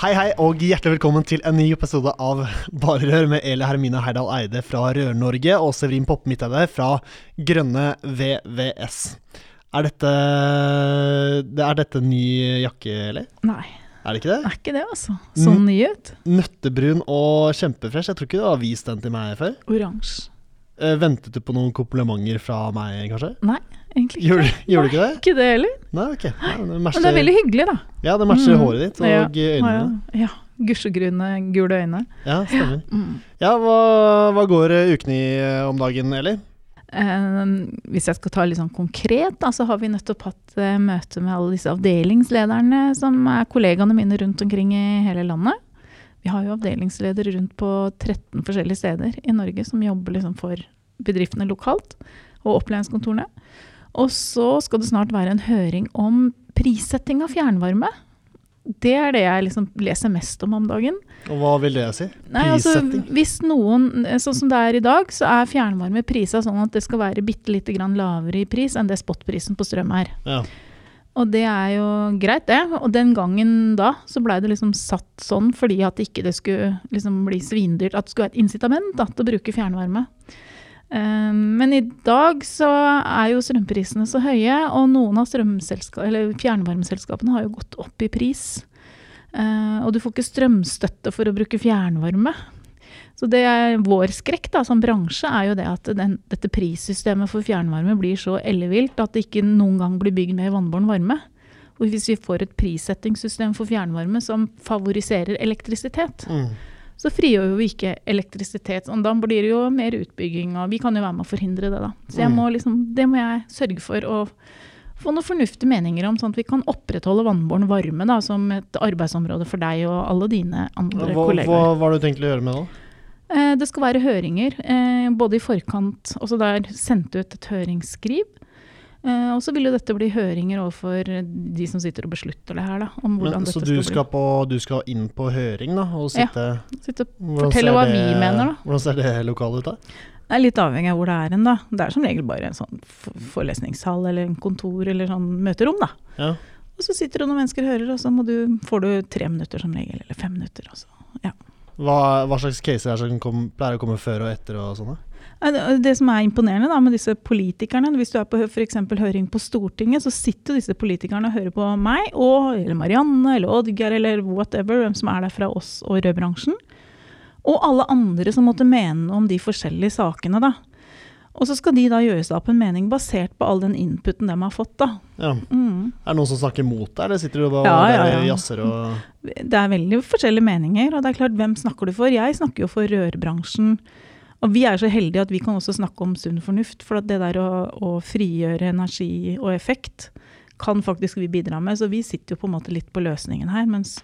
Hei, hei, og hjertelig velkommen til en ny episode av Bare Rør med Eli Hermine Heidal Eide fra Rør-Norge og Severin Poppe Midteide fra Grønne VVS. Er dette Er dette ny jakke, Eli? Nei, Er det ikke det? er ikke det, altså. Sånn ny ut. Nøttebrun og kjempefresh. Jeg tror ikke du har vist den til meg før. Oransje. Eh, ventet du på noen komplimenter fra meg, kanskje? Nei, egentlig ikke. Gjorde, gjorde du ikke det? Ikke det heller. Nei, ok. Nei, det Men det er veldig hyggelig, da. Ja, det matcher Mm. håret ditt og Ja, øynene. Ja, ja. Gusjegrune, gule øyne. Ja, stemmer. Mm. Ja, hva, hva går eh, ukene i eh, om dagen, Eli? Eh, hvis jeg skal ta litt sånn konkret, da, så har vi nettopp hatt eh, møte med alle disse avdelingslederne som er kollegaene mine rundt omkring i hele landet. Vi har jo avdelingsledere rundt på 13 forskjellige steder i Norge som jobber liksom for bedriftene lokalt, og opplæringskontorene. Og så skal det snart være en høring om prissetting av fjernvarme. Det er det jeg liksom leser mest om om dagen. Og hva vil det si? Nei, altså, Prissetting? hvis noen, sånn som det er i dag, så er fjernvarme prisa sånn at det skal være bitte lite grann lavere i pris enn det spotprisen på strøm er. Ja. Og det er jo greit, det. Og den gangen da så blei det liksom satt sånn fordi at ikke det skulle liksom bli svindyrt. At det skulle være et incitament da, til å bruke fjernvarme. Eh, men i dag så er jo strømprisene så høye, og noen av fjernvarmeselskapene har jo gått opp i pris. Eh, og du får ikke strømstøtte for å bruke fjernvarme. Så det er vår skrekk da, som bransje er jo det at den, dette prissystemet for fjernvarme blir så ellevilt at det ikke noen gang blir bygd mer vannbåren varme. Og hvis vi får et prissettingssystem for fjernvarme som favoriserer elektrisitet, Mm. Så frigjør vi ikke elektrisitet. Og da blir det jo mer utbygging, og vi kan jo være med å forhindre det, da. Så Mm. må liksom, det må jeg sørge for å få noen fornuftige meninger om, sånn at vi kan opprettholde vannbåren varme da, som et arbeidsområde for deg og alle dine andre Hva, kollegaer. hva, hva har du tenkt å gjøre med det? Eh, Det skal være høringer, eh, både i forkant også så der sendt ut et høringsskriv. Eh, Og så vil jo dette bli høringer overfor de som sitter og beslutter det her, da. Om hvordan Men, dette så skal, bli. Så på, du skal inn på høring, da? Og sitte ja, Sitte og fortelle hva det- vi mener, da. Hvordan ser det lokalet ut, da? Det er litt avhengig av hvor det er hen, da. Det er som regel bare en sånn forelesningssal eller en kontor eller sånn møterom, da. Ja. Og så sitter det noen mennesker og hører, og så må du, får du tre minutter som regel, eller fem minutter. Altså. Hva, hva slags caser er det som kom, pleier å komme før og etter og sånne? Det, som er imponerende da, med disse politikerne, hvis du er på f.eks. høring på Stortinget, så sitter disse politikerne og hører på meg, og, eller Marianne, eller Oddgeir, eller whatever, hvem som er der fra oss og rødbransjen. Og alle andre som måtte mene om de forskjellige sakene, da. Og så skal de da gjøre seg opp en mening basert på all den inputen de har fått, da. Ja. Mm. Er det noen som snakker mot deg, eller sitter du da Ja, ja, ja. og ja. jazzer og Det er veldig forskjellige meninger, og det er klart, hvem snakker du for? Jeg snakker jo for rørbransjen. Og vi er så heldige at vi kan også snakke om sunn fornuft, for at det der å, å frigjøre energi og effekt kan faktisk vi bidra med. Så vi sitter jo på en måte litt på løsningen her, mens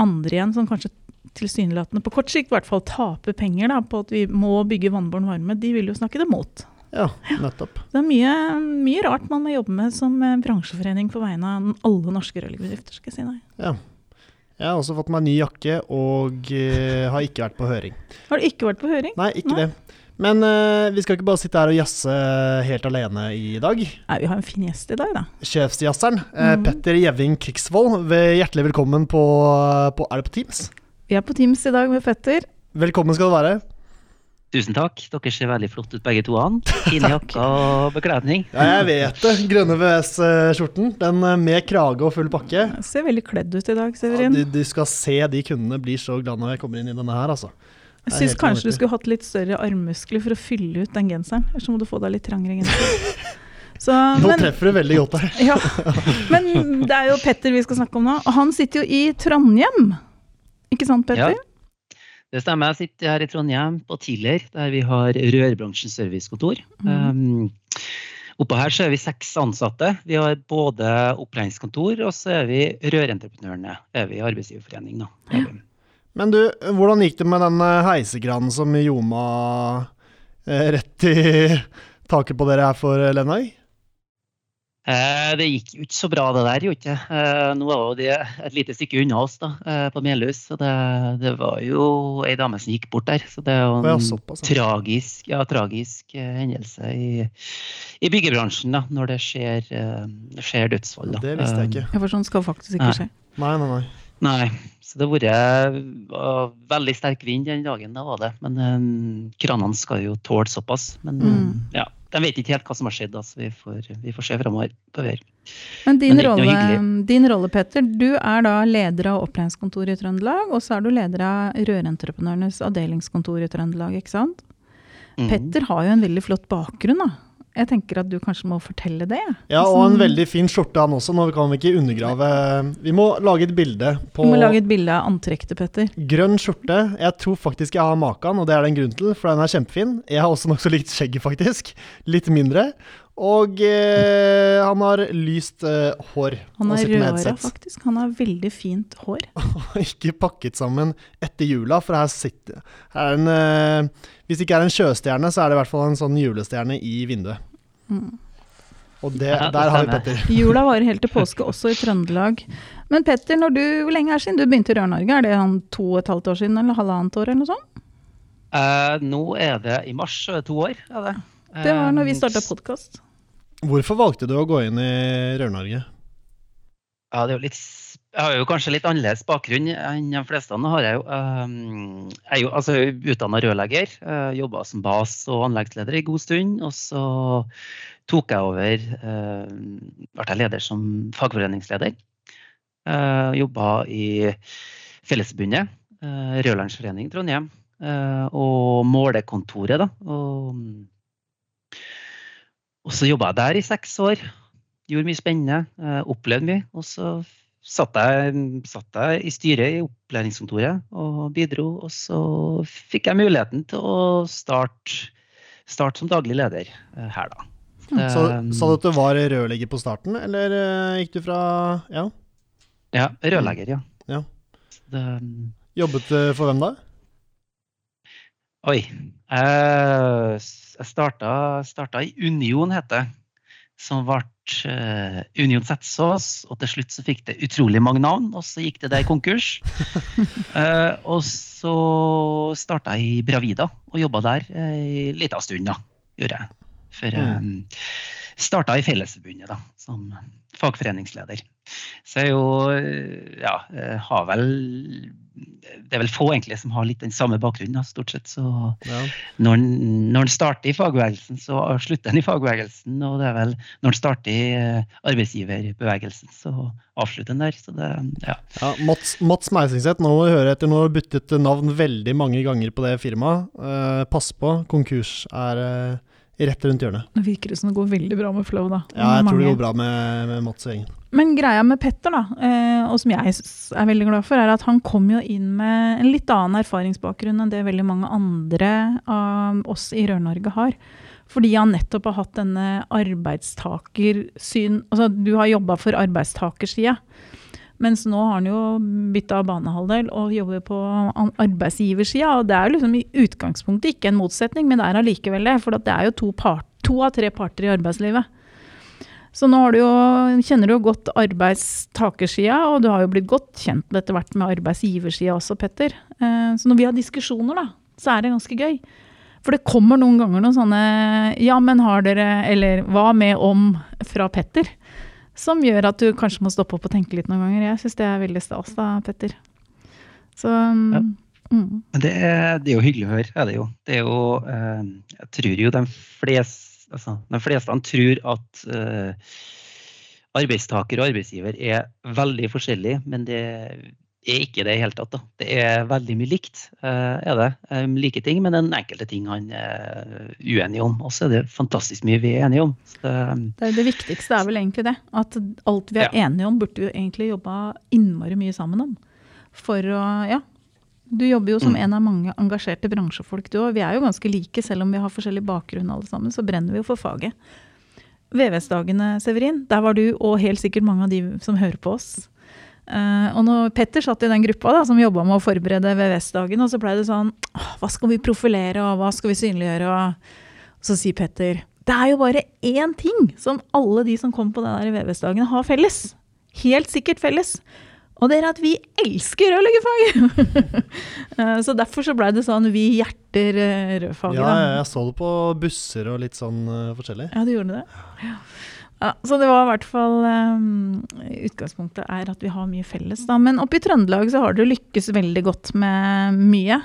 andre igjen, som kanskje tilsynelatende på kort sikt i hvert fall taper penger da, på at vi må bygge vannbåren varme, de vil jo snakke det mot. Ja, nettopp. Det er mye, mye rart man må jobbe med som eh, bransjeforening på vegne av alle norske rørbedrifter, skal jeg si deg. Ja. Jeg har også fått meg ny jakke og uh, har ikke vært på høring. Har du ikke vært på høring? Nei, ikke Nei. det. Men uh, vi skal ikke bare sitte her og jazze helt alene i dag. Nei, vi har en fin gjest i dag, da. Sjefsjazzeren Mhm. Petter Gjeving Krigsvold, hjertelig velkommen på, på Er det på Teams? Vi er på Teams i dag med Petter. Velkommen skal du være. Tusen takk. Dere ser veldig flotte ut begge to. han. Fine jakker og bekledning. Ja, jeg vet det. Grønne VS-skjorten. Den eh, med krage og full pakke. Jeg ser veldig kledd ut i dag, Ja, du, du skal se de kundene blir så glad når jeg kommer inn i denne her, altså. Jeg syns kanskje kanskje du skulle hatt litt større armmuskler for å fylle ut den genseren. Ellers så må du få deg litt trangere genser. Så, Nå men, treffer du veldig godt her. ja. men det er jo Petter vi skal snakke om nå. Og han sitter jo i Trondheim. Ikke sant, Petter? Ja. Det stemmer. Jeg sitter her i Trondheim på Tiller, der vi har rørbransjens servicekontor. Mm. Um, Oppå her så er vi seks ansatte. Vi har både opplæringskontor og så er vi rørentreprenørene. Er vi i arbeidsgiverforening, da. Ja. Men du, hvordan gikk det med den eh, heisekranen som ljoma eh, rett i taket på dere her for eh, Lenøy? Eh, det gikk jo ikke så bra, det der. ikke. Eh, nå var de det et lite stykke unna oss da, eh, på Melhus. Så det, det var jo ei dame som gikk bort der. Så det er jo en er såpass, tragisk, ja, tragisk hendelse i, i byggebransjen da, når det skjer, skjer dødsfall. Da. Det visste jeg ikke. Ja, for sånn skal faktisk ikke Nei. skje. Nei, nei, nei. Nei, så det har vært var veldig sterk vind den dagen, det var det. Men kranene skal jo tåle såpass. Men Mm. ja, de vet ikke helt hva som har skjedd, altså. vi, får, vi får se framover. Men din, Men rolle, din rolle, Petter, du er da leder av opplæringskontoret i Trøndelag, og så er du leder av Rørentreprenørenes avdelingskontor i Trøndelag, ikke sant? Mm. Petter har jo en veldig flott bakgrunn, da. Jeg tenker at du kanskje må fortelle det. Ja, og en veldig fin skjorte han også. Nå kan vi ikke undergrave Vi må lage et bilde på Vi må lage et bilde av antrekket til Petter. grønn skjorte. Jeg tror faktisk jeg har maken, og det er det en grunn til, for den er kjempefin. Jeg har også nokså likt skjegget, faktisk. Litt mindre. Og eh, han har lyst eh, hår. Han har er rødhåra, faktisk. Han har veldig fint hår. ikke pakket sammen etter jula, for her sitter her er en eh, Hvis det ikke er en sjøstjerne, så er det i hvert fall en sånn julestjerne i vinduet. Mm. Og det, Ja, der har vi. Petter. Jula varer helt til påske, også i Trøndelag. Men Petter, når du, hvor lenge er det siden du begynte i Rør-Norge? Er det han to og et halvt år siden, eller halvannet år, eller noe sånt? Eh, nå er det i mars, to år. Er det. Det var når vi Eh, starta podkast. Hvorfor valgte du å gå inn i Rør-Norge? Ja, det er jo litt, jeg har jo kanskje litt annerledes bakgrunn enn de fleste. Nå har jeg jo, um, jeg er jo altså, utdanna rørlegger. Uh, Jobba som bas- og anleggsleder en god stund. Og så tok jeg over uh, Ble jeg leder som fagforeningsleder. Uh, Jobba i Fellesforbundet, Rørlandsforening Trondheim. Og Målekontoret, da. Og, og så jobba jeg der i seks år gjorde mye spennende, eh, opplevde mye. Og så satt jeg, satt jeg i styret i opplæringskontoret og bidro. Og så fikk jeg muligheten til å starte, starte som daglig leder eh, her, da. Så, Um, sa du at du var rørlegger på starten, eller eh, gikk du fra Ja. Ja, rørlegger, ja. Ja. Det, Jobbet for hvem da? oi. Jeg, jeg starta, starta i Union, het det. Som ble uh, Union Setsås, og til slutt så fikk det utrolig mange navn. Og så gikk det der konkurs. uh, og så starta jeg i Bravida og jobba der ei lita stund, da. Gjorde jeg. For jeg starta i Fellesforbundet da, som fagforeningsleder. Så jeg jo eh, Ja, har vel Det er vel få egentlig som har litt den samme bakgrunnen, da, stort sett. Så Ja. når når en starter i fagbevegelsen, så slutter en i fagbevegelsen. Og det er vel når en starter i eh, arbeidsgiverbevegelsen, så avslutter en der. Så det, ja. Ja, Mats, Mats Meisingseth, nå må du høre etter. Nå har du byttet navn veldig mange ganger på det firmaet. Eh, pass på, konkurs er eh, rett rundt hjørnet. Nå virker det som det går veldig bra med Flow, da. Ja, jeg tror det går bra med, med Mats og gjengen. Men greia med Petter, da, eh, og som jeg er veldig glad for, er at han kom jo inn med en litt annen erfaringsbakgrunn enn det veldig mange andre av oss i Rør-Norge har. Fordi han nettopp har hatt denne arbeidstakersyn Altså, du har jobba for arbeidstakersida. Mens nå har han jo bytta banehalvdel og jobber på arbeidsgiversida. Og det er liksom i utgangspunktet ikke en motsetning, men det er allikevel det. For det er jo to, part, to av tre parter i arbeidslivet. Så nå du jo, kjenner du jo godt arbeidstakersida, og du har jo blitt godt kjent etter hvert med arbeidsgiversida også, Petter. Eh, Så når vi har diskusjoner, da, så er det ganske gøy. For det kommer noen ganger noen sånne 'ja, men har dere', eller 'hva med om' fra Petter. Som gjør at du kanskje må stoppe opp og tenke litt noen ganger. Jeg syns det er veldig stas da, Petter. Så Ja. mm. Det er, det er jo hyggelig å høre. Er det jo. Det er jo eh, jeg tror jo de fleste, altså, de fleste tror at eh, arbeidstaker og arbeidsgiver er veldig forskjellige, men det er ikke det i hele tatt. Da. Det er veldig mye likt, eh, er det. Eh, like ting, men det er enkelte ting han er uenig om. Og så er det fantastisk mye vi er enige om. Så det, er det viktigste er vel egentlig det. At alt vi er Ja. enige om, burde vi egentlig jobba innmari mye sammen om. For å Ja. Du jobber jo som Mm. en av mange engasjerte bransjefolk, du òg. Vi er jo ganske like, selv om vi har forskjellig bakgrunn alle sammen. Så brenner vi jo for faget. VVS-dagene, Severin, der var du og helt sikkert mange av de som hører på oss. Uh, og når Petter satt i den gruppa da, som jobba med å forberede VVS-dagen, og så blei det sånn Hva skal vi profilere, og hva skal vi synliggjøre? Og så sier Petter det er jo bare én ting som alle de som kom på den der VVS-dagen har felles. Helt sikkert felles. Og det er at vi elsker rørleggerfaget! uh, så derfor så blei det sånn vi hjerter eh, rødfaget. Ja, jeg så det på busser og litt sånn uh, forskjellig. Ja, du gjorde det? Ja. Ja, så det var i hvert fall um, Utgangspunktet er at vi har mye felles, da. Men oppe i Trøndelag så har du lykkes veldig godt med mye.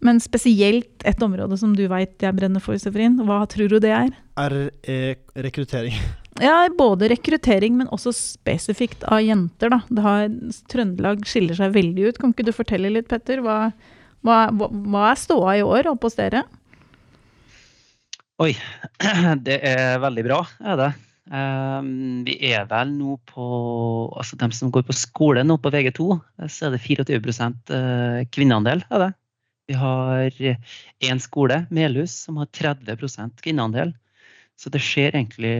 Men spesielt et område som du veit jeg brenner for, Severin. Hva tror du det er? Er rekruttering. Ja, både rekruttering, men også spesifikt av jenter. Da. Har, Trøndelag skiller seg veldig ut. Kan ikke du fortelle litt, Petter? Hva, hva, hva er ståa i år oppe hos dere? Oi, det er veldig bra, er det. Um, vi er vel nå på Altså de som går på skole nå på VG2, så er det 24 eh, kvinneandel. av det. Vi har én skole, Melhus, som har 30% kvinneandel. Så det skjer egentlig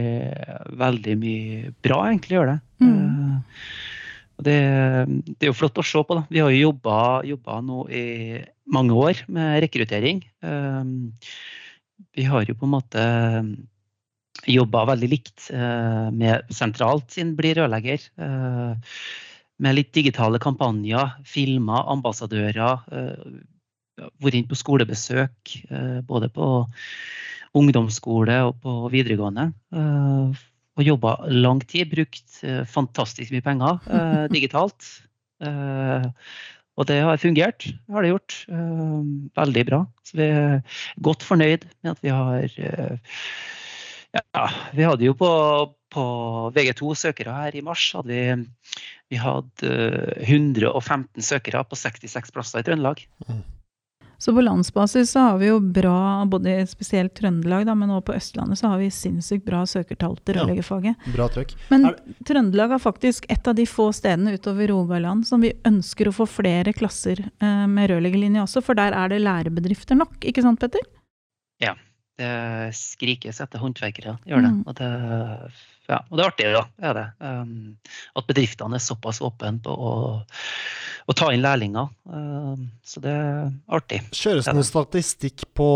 veldig mye bra, egentlig gjør det. Mm. Uh, det, det, er jo flott å se på. da. Vi har jo jobba nå i mange år med rekruttering. Uh, vi har jo på en måte jobba veldig likt uh, med sentralt sin blir rørlegger. med litt digitale kampanjer, filmer, ambassadører. vært inne på skolebesøk både på ungdomsskole og på videregående. Og jobba lang tid. Brukt fantastisk mye penger digitalt. og det har fungert, har det gjort. veldig bra. Så vi er godt fornøyd med at vi har Ja, vi hadde jo på, på VG2 søkere her i mars hadde vi, vi hadde 115 søkere på 66 plasser i Trøndelag. Mm. Så på landsbasis så har vi jo bra, både spesielt Trøndelag, da, men også på Østlandet så har vi sinnssykt bra søkertall til rørleggerfaget. Ja, bra trøkk. Men Trøndelag er faktisk et av de få stedene utover Rogaland som vi ønsker å få flere klasser eh, med rørleggerlinje også, for der er det lærebedrifter nok, ikke sant Petter? Det skrikes etter håndverkere, gjør det. Mm. Og det ja, og det er artig, da. Er det. Um, at bedriftene er såpass åpne på å, å, ta inn lærlinger. Um, så det er artig. Kjøres det noen statistikk på,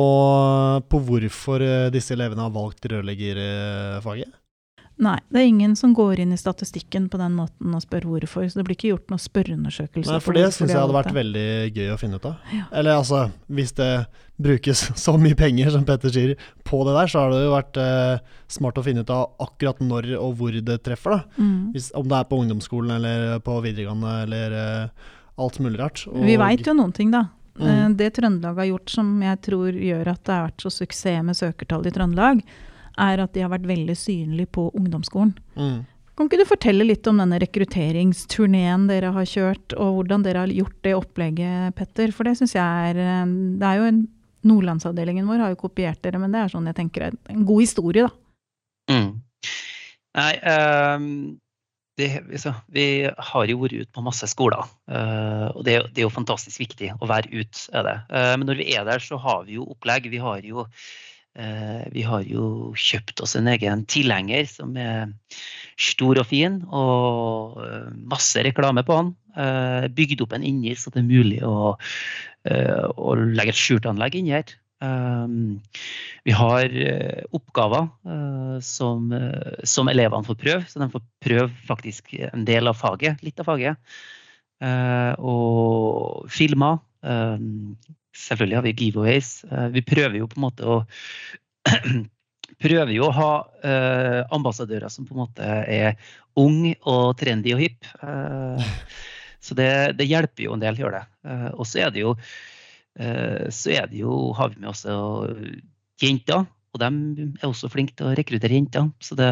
på, hvorfor eh, disse elevene har valgt rørleggerfaget? Nei, det er ingen som går inn i statistikken på den måten og spør hvorfor. Så det blir ikke gjort noen spørreundersøkelse. Nei, for det syns jeg hadde vært det. veldig gøy å finne ut av. Ja. Eller altså, hvis det brukes så mye penger, som Petter sier, på det der, så har det jo vært eh, smart å finne ut av akkurat når og hvor det treffer. da. Mm. Hvis, om det er på ungdomsskolen eller på videregående eller eh, alt mulig rart. Og, Vi veit jo noen ting, da. Mm. Eh, det Trøndelag har gjort som jeg tror gjør at det har vært så suksess med søkertall i Trøndelag, er at de har vært veldig synlige på ungdomsskolen. Mm. Kan ikke du fortelle litt om denne rekrutteringsturneen dere har kjørt, og hvordan dere har gjort det opplegget, Petter? For det syns jeg er eh, Det er jo en Nordlandsavdelingen vår har jo kopiert dere, men det er sånn jeg tenker er en god historie, da. Mm. Nei, um, det, så, vi har jo vært ute på masse skoler, uh, og det, det, er jo fantastisk viktig å være ute. Er det. Uh, men når vi er der, så har vi jo opplegg. Vi har jo vi har jo kjøpt oss en egen tilhenger som er stor og fin, og eh, masse reklame på den. Eh, bygd opp en inni så det er mulig å, å legge et skjultanlegg inni her. Vi har oppgaver som, som, elevene får prøve, så de får prøve faktisk en del av faget, litt av faget. Og filmer Selvfølgelig har vi giveaways. Eh, vi prøver jo på en måte å prøver jo å ha eh, ambassadører som på en måte er ung og trendy og hipp. Eh, så det, det, hjelper jo en del, gjør det. Eh, og så er det jo så er det jo, har vi med også jenter, og de er også flinke til å rekruttere jenter. Så det,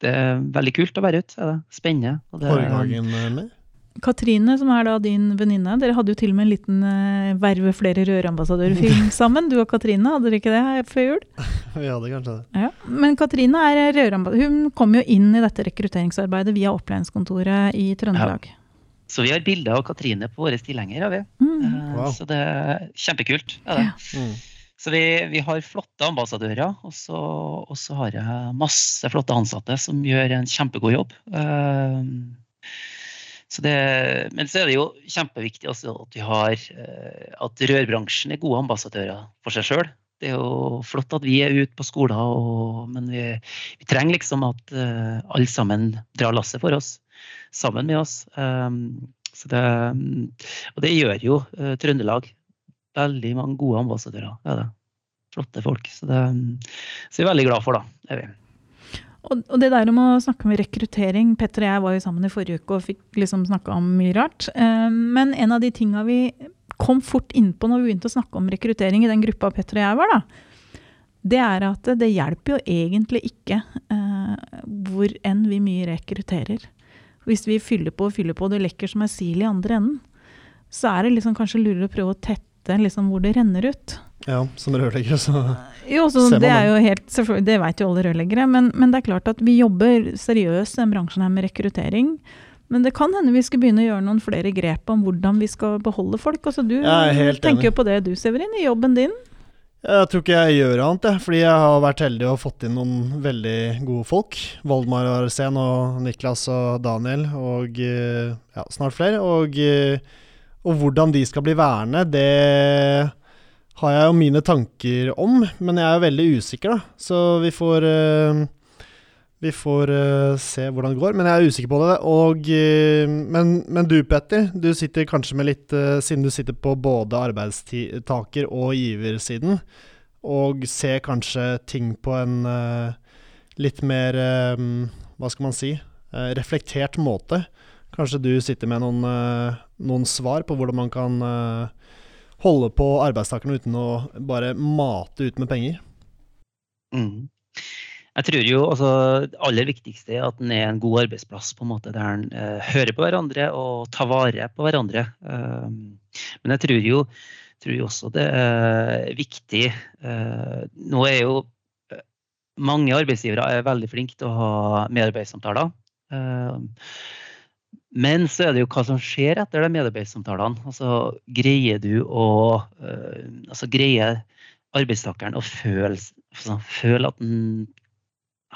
det er veldig kult å være ute. Spennende. Forrige gangen med? Katrine, som er da din venninne, dere hadde jo til og med en liten uh, verve flere rørambassadører-film sammen. Du og Katrine, hadde dere ikke det før jul? Vi hadde kanskje det. Ja. Men Katrine er rørambassadør. Hun kom jo inn i dette rekrutteringsarbeidet via opplæringskontoret i Trøndelag. Ja. Så vi har bilder av Katrine på våre tilhengere. Mm. Uh, wow. Så det er kjempekult. Ja, det. Mm. Så vi, vi har flotte ambassadører, og så, og så har jeg masse flotte ansatte som gjør en kjempegod jobb. Uh, så det, men så er det jo kjempeviktig også at vi har uh, at rørbransjen er gode ambassadører for seg sjøl. Det er jo flott at vi er ute på skoler, og, men vi, vi, trenger liksom at uh, alle sammen drar lasset for oss. Sammen med oss. Um, det, og det gjør jo uh, Trøndelag. Veldig mange gode ambassadører. Ja. Flotte folk. Så det så er vi veldig glad for, da. Og, og, det der om å snakke om rekruttering Petter og jeg var jo sammen i forrige uke og fikk liksom snakka om mye rart. Uh, men en av de tinga vi kom fort innpå når vi begynte å snakke om rekruttering i den gruppa Petter og jeg var, da, det er at det hjelper jo egentlig ikke uh, hvor enn vi mye rekrutterer. Hvis vi fyller på og fyller på, og det lekker som ei sil i andre enden, så er det liksom kanskje lurere å prøve å tette liksom hvor det renner ut. Ja, som rørlegger, så jo, så ser man det. Er jo helt, det vet jo alle rørleggere. Men, men, det er klart at vi jobber seriøst i den bransjen her med rekruttering. Men det kan hende vi skal begynne å gjøre noen flere grep om hvordan vi skal beholde folk. Altså, du tenker jo på det du, Severin, i jobben din. Jeg tror ikke jeg gjør annet, jeg. Fordi jeg har vært heldig og fått inn noen veldig gode folk. Valdmar Arsen og Niklas og Daniel og eh, ja, snart flere. Og, eh, og, hvordan de skal bli værende, det har jeg jo mine tanker om. Men jeg er jo veldig usikker, da. Så vi får uh, vi får uh, se hvordan det går, men jeg er usikker på det. Og, uh, men, men, du Petter, du sitter kanskje med litt uh, Siden du sitter på både arbeidstaker- og giversiden, og ser kanskje ting på en litt mer Hva skal man si? reflektert måte. Kanskje du sitter med noen, noen, svar på hvordan man kan holde på arbeidstakerne uten å bare mate ut med penger? Mm. Jeg tror jo altså, Det aller viktigste er at den er en god arbeidsplass på en måte der en eh, hører på hverandre og tar vare på hverandre. Um, men jeg tror jo, tror også det er viktig uh, Nå er jo eh, mange arbeidsgivere er veldig flinke til å ha medarbeidssamtaler. Uh, men så er det jo hva som skjer etter de medarbeidssamtalene. Altså, greier du å uh, altså, Greier arbeidstakeren å føle, altså, føle at den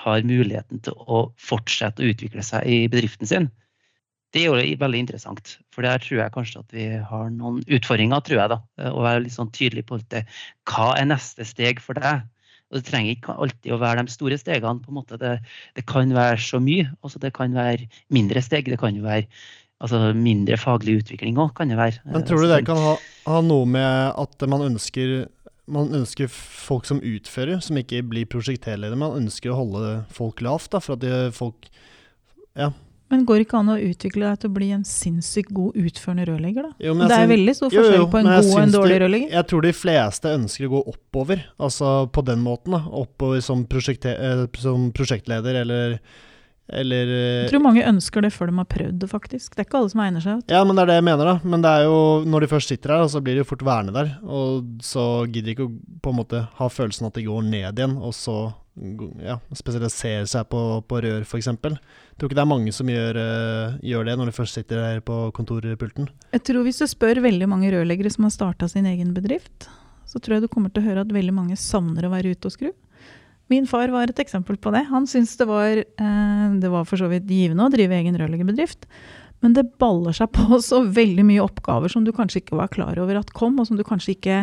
har muligheten til å fortsette å utvikle seg i bedriften sin. Det er jo veldig interessant, for der tror jeg kanskje at vi har noen utfordringer. tror jeg da, Å være litt sånn tydelig på. Hva er neste steg for deg? Og Det trenger ikke alltid å være de store stegene. på en måte. Det, det kan være så mye. Også det kan være mindre steg. Det kan jo være altså, mindre faglig utvikling òg. Men tror du det kan ha, ha noe med at man ønsker man ønsker folk som utfører, som ikke blir prosjekterledere. Man ønsker å holde folk lavt, da, for at de, folk Ja. Men går det ikke an å utvikle deg til å bli en sinnssykt god utførende rørlegger, da? Jo, det er veldig stor forskjell jo, jo, på en god og en dårlig rørlegger. Jeg tror de fleste ønsker å gå oppover, altså på den måten. da, Oppover som, eh, som prosjektleder eller eller Jeg eh, tror mange ønsker det før de har prøvd det, faktisk. Det er ikke alle som egner seg. Ja, men det er det jeg mener, da. Men det er jo når de først sitter her, så blir de jo fort værende der. Og så gidder de ikke å på en måte ha følelsen at de går ned igjen, og så ja, spesialisere seg på, på rør, f.eks. Tror ikke det er mange som gjør, uh, gjør, det når de først sitter her på kontorpulten. Jeg tror hvis du spør veldig mange rørleggere som har starta sin egen bedrift, så tror jeg du kommer til å høre at veldig mange savner å være ute og skru. Min far var et eksempel på det. Han syntes det var, eh, det var for så vidt givende å drive egen rørleggerbedrift. Men det baller seg på så veldig mye oppgaver som du kanskje ikke var klar over at kom, og som du kanskje ikke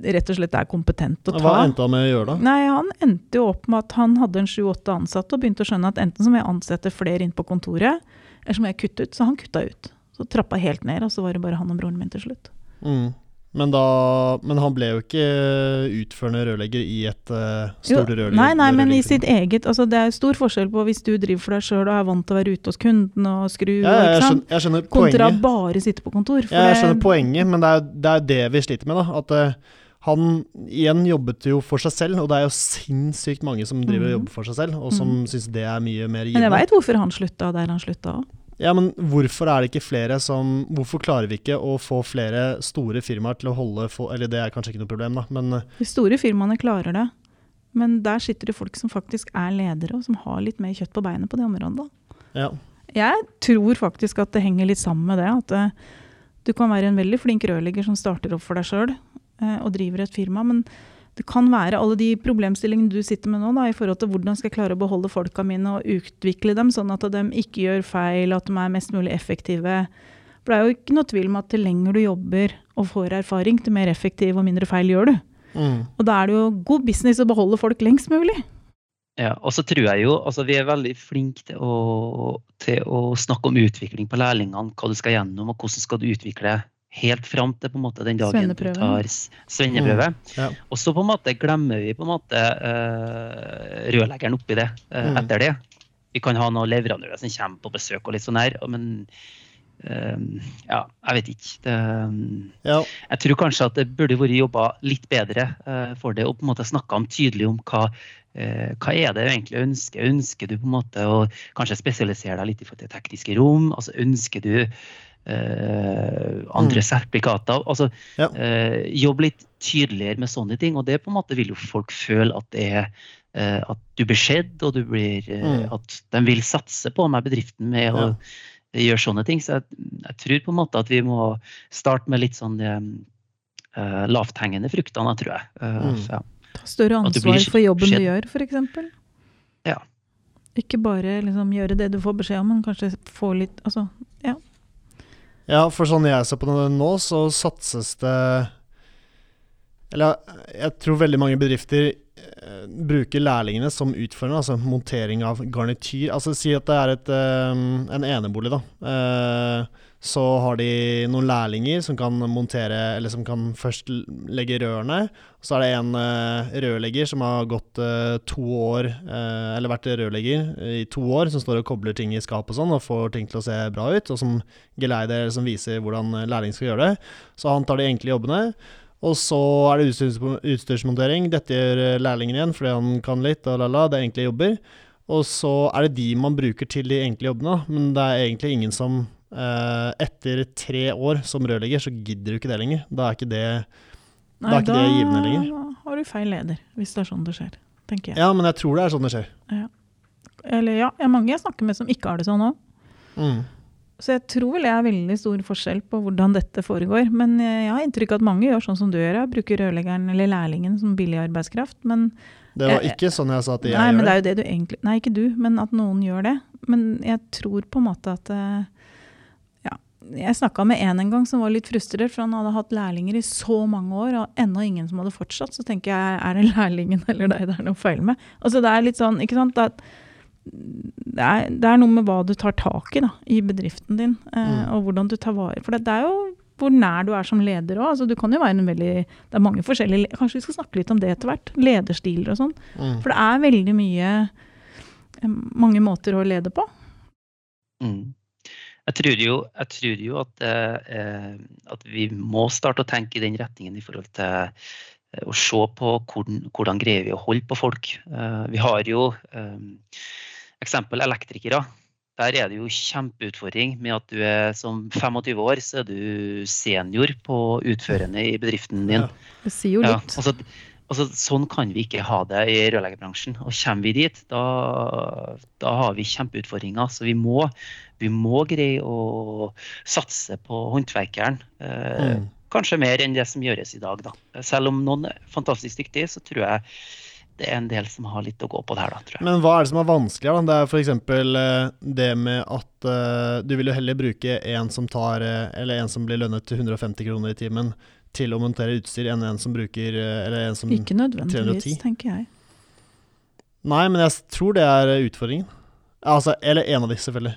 rett og slett er kompetent å ta. Hva endte han med å gjøre da? Nei, Han endte jo opp med at han hadde en sju-åtte ansatte og begynte å skjønne at enten så må jeg ansette flere inn på kontoret, eller så må jeg kutte ut. Så han kutta ut. Så trappa helt ned, og så var det bare han og broren min til slutt. Mm. Men, da, men, han ble jo ikke utførende rørlegger i et uh, stort rørlegger. Nei, nei, men i sitt eget altså Det er stor forskjell på hvis du driver for deg sjøl og er vant til å være ute hos kunden og skru, ja, jeg, skjønner, jeg skjønner kontra bare sitte på kontor. Jeg skjønner poenget, men det er, det er det vi sliter med. da, at uh, han igjen jobbet jo for seg selv, og det er jo sinnssykt mange som driver og mm. jobber for seg selv, og som mm. syns det er mye mer givende. Men jeg veit hvorfor han slutta der han slutta òg. Ja, men hvorfor er det ikke flere som Hvorfor klarer vi ikke å få flere store firmaer til å holde Eller det er kanskje ikke noe problem, da, men eh, De store firmaene klarer det. Men der sitter det folk som faktisk er ledere, og som har litt mer kjøtt på beinet på det området. Ja. Jeg tror faktisk at det henger litt sammen med det. At eh, du kan være en veldig flink rørlegger som starter opp for deg sjøl. Eh, og driver et firma. Men det kan være alle de problemstillingene du sitter med nå, da, i forhold til hvordan skal jeg klare å beholde folka mine og utvikle dem, sånn at de ikke gjør feil, at de er mest mulig effektive. For det er jo ikke noe tvil om at til lenger du jobber og får erfaring, til mer effektiv og mindre feil gjør du. Mm. Og da er det jo god business å beholde folk lengst mulig. Ja, og så tror jeg jo, altså Vi er veldig flinke til å, til å snakke om utvikling på lærlingene. Hva du skal gjennom, og hvordan skal du utvikle helt fram til på en måte den dagen du tar svenneprøve. svenneprøve. Ja. Og så på en måte glemmer vi på en måte uh, rørleggeren oppi det uh, Mm. etter det. Vi kan ha noen leverandører som kommer på besøk og litt sånn her, men uh, ja, jeg vet ikke. Det, Ja. jeg tror kanskje at det burde vært jobba litt bedre uh, for det, og på en måte snakka om tydelig om hva, eh, hva er det du egentlig ønsker. Ønsker du på en måte å kanskje spesialisere deg litt i forhold til tekniske rom? altså Ønsker du eh, andre sertifikater? altså Ja. uh, Jobb litt tydeligere med sånne ting. Og det på en måte vil jo folk føle at det er uh, at du blir sett, og du blir, Mm. at de vil satse på meg, bedriften, med å gjøre sånne ting. Så jeg, jeg tror på en måte at vi må starte med litt sånn uh, lavthengende fruktene, tror jeg. Eh, Mm. så ja. Større blir ansvar for jobben du skjedd. gjør, f.eks. Ja. Ikke bare liksom gjøre det du får beskjed om, men kanskje få litt Altså, Ja, for sånn jeg ser på det nå, så satses det Eller jeg tror veldig mange bedrifter bruker lærlingene som utførende, altså montering av garnityr. Altså Si at det er et, eh, en enebolig, da. Eh, så har de noen lærlinger som kan montere, eller som kan først legge rørene. Så er det en eh, rørlegger som har gått eh, to år, eh, eller vært rørlegger i to år, som står og kobler ting i skap og sånn, og får ting til å se bra ut, og som geleider, eller som viser hvordan lærling skal gjøre det. Så han tar de enkle jobbene. Og så er det utstyrs, utstyrsmontering. Dette gjør lærlingen igjen fordi han kan litt, og la-la, det er enkle jobber. Og så er det de man bruker til de enkle jobbene, men det er egentlig ingen som eh, Etter tre år som rørlegger, så gidder du ikke det lenger. Da er ikke det Da er ikke det givende lenger. Da har du feil leder, hvis det er sånn det skjer. Tenker jeg. Ja, men jeg tror det er sånn det skjer. Eller ja, det er mange jeg snakker med som ikke har det sånn òg. Mm. Så jeg tror vel det er veldig stor forskjell på hvordan dette foregår. Men jeg har inntrykk av at mange gjør sånn som du gjør, jeg bruker rørleggeren eller lærlingen som billig arbeidskraft. Men, Det var jeg, ikke sånn jeg sa at jeg nei, gjør det det. er jo det du egentlig Nei, ikke du, men at noen gjør det. Men jeg tror på en måte at eh, Ja. Jeg snakka med en en gang som var litt frustrert, for han hadde hatt lærlinger i så mange år, og ennå ingen som hadde fortsatt. Så tenker jeg, er det lærlingen eller deg det er noe feil med? Altså det er litt sånn, ikke sant at det er, det er noe med hva du tar tak i da, i bedriften din, eh, Mm. og hvordan du tar vare For det, det er jo hvor nær du er som leder òg. Altså, du kan jo være en veldig Det er mange forskjellige Kanskje vi skal snakke litt om det etter hvert? Lederstiler og sånn. Mm. For det er veldig mye eh, Mange måter å lede på. Mm. Jeg tror jo, jeg tror jo at, eh, at vi må starte å tenke i den retningen i forhold til eh, å se på hvordan, hvordan greier vi å holde på folk. Eh, vi har jo eh, eksempel elektrikere. Der er det jo kjempeutfordring med at du er som 25 år, så er du senior på utførende i bedriften din. Ja. Det sier jo Ja, litt. altså, altså, sånn kan vi ikke ha det i rørleggerbransjen. Og kommer vi dit, da, da har vi kjempeutfordringer. Så vi må, vi må greie å satse på håndverkeren. Eh, Mm. Kanskje mer enn det som gjøres i dag. Da. Selv om noen er fantastisk dyktige, så tror jeg det er en del som har litt å gå på der. Da, tror jeg. Men hva er det som er vanskeligere? Det er f.eks. det med at uh, du vil jo heller bruke en som tar eh, Eller en som blir lønnet til 150 kroner i timen til å montere utstyr, enn en som bruker eh, Eller en som Ikke nødvendigvis, 310. tenker jeg. Nei, men jeg tror det er eh, utfordringen. Altså, eller en av de, selvfølgelig.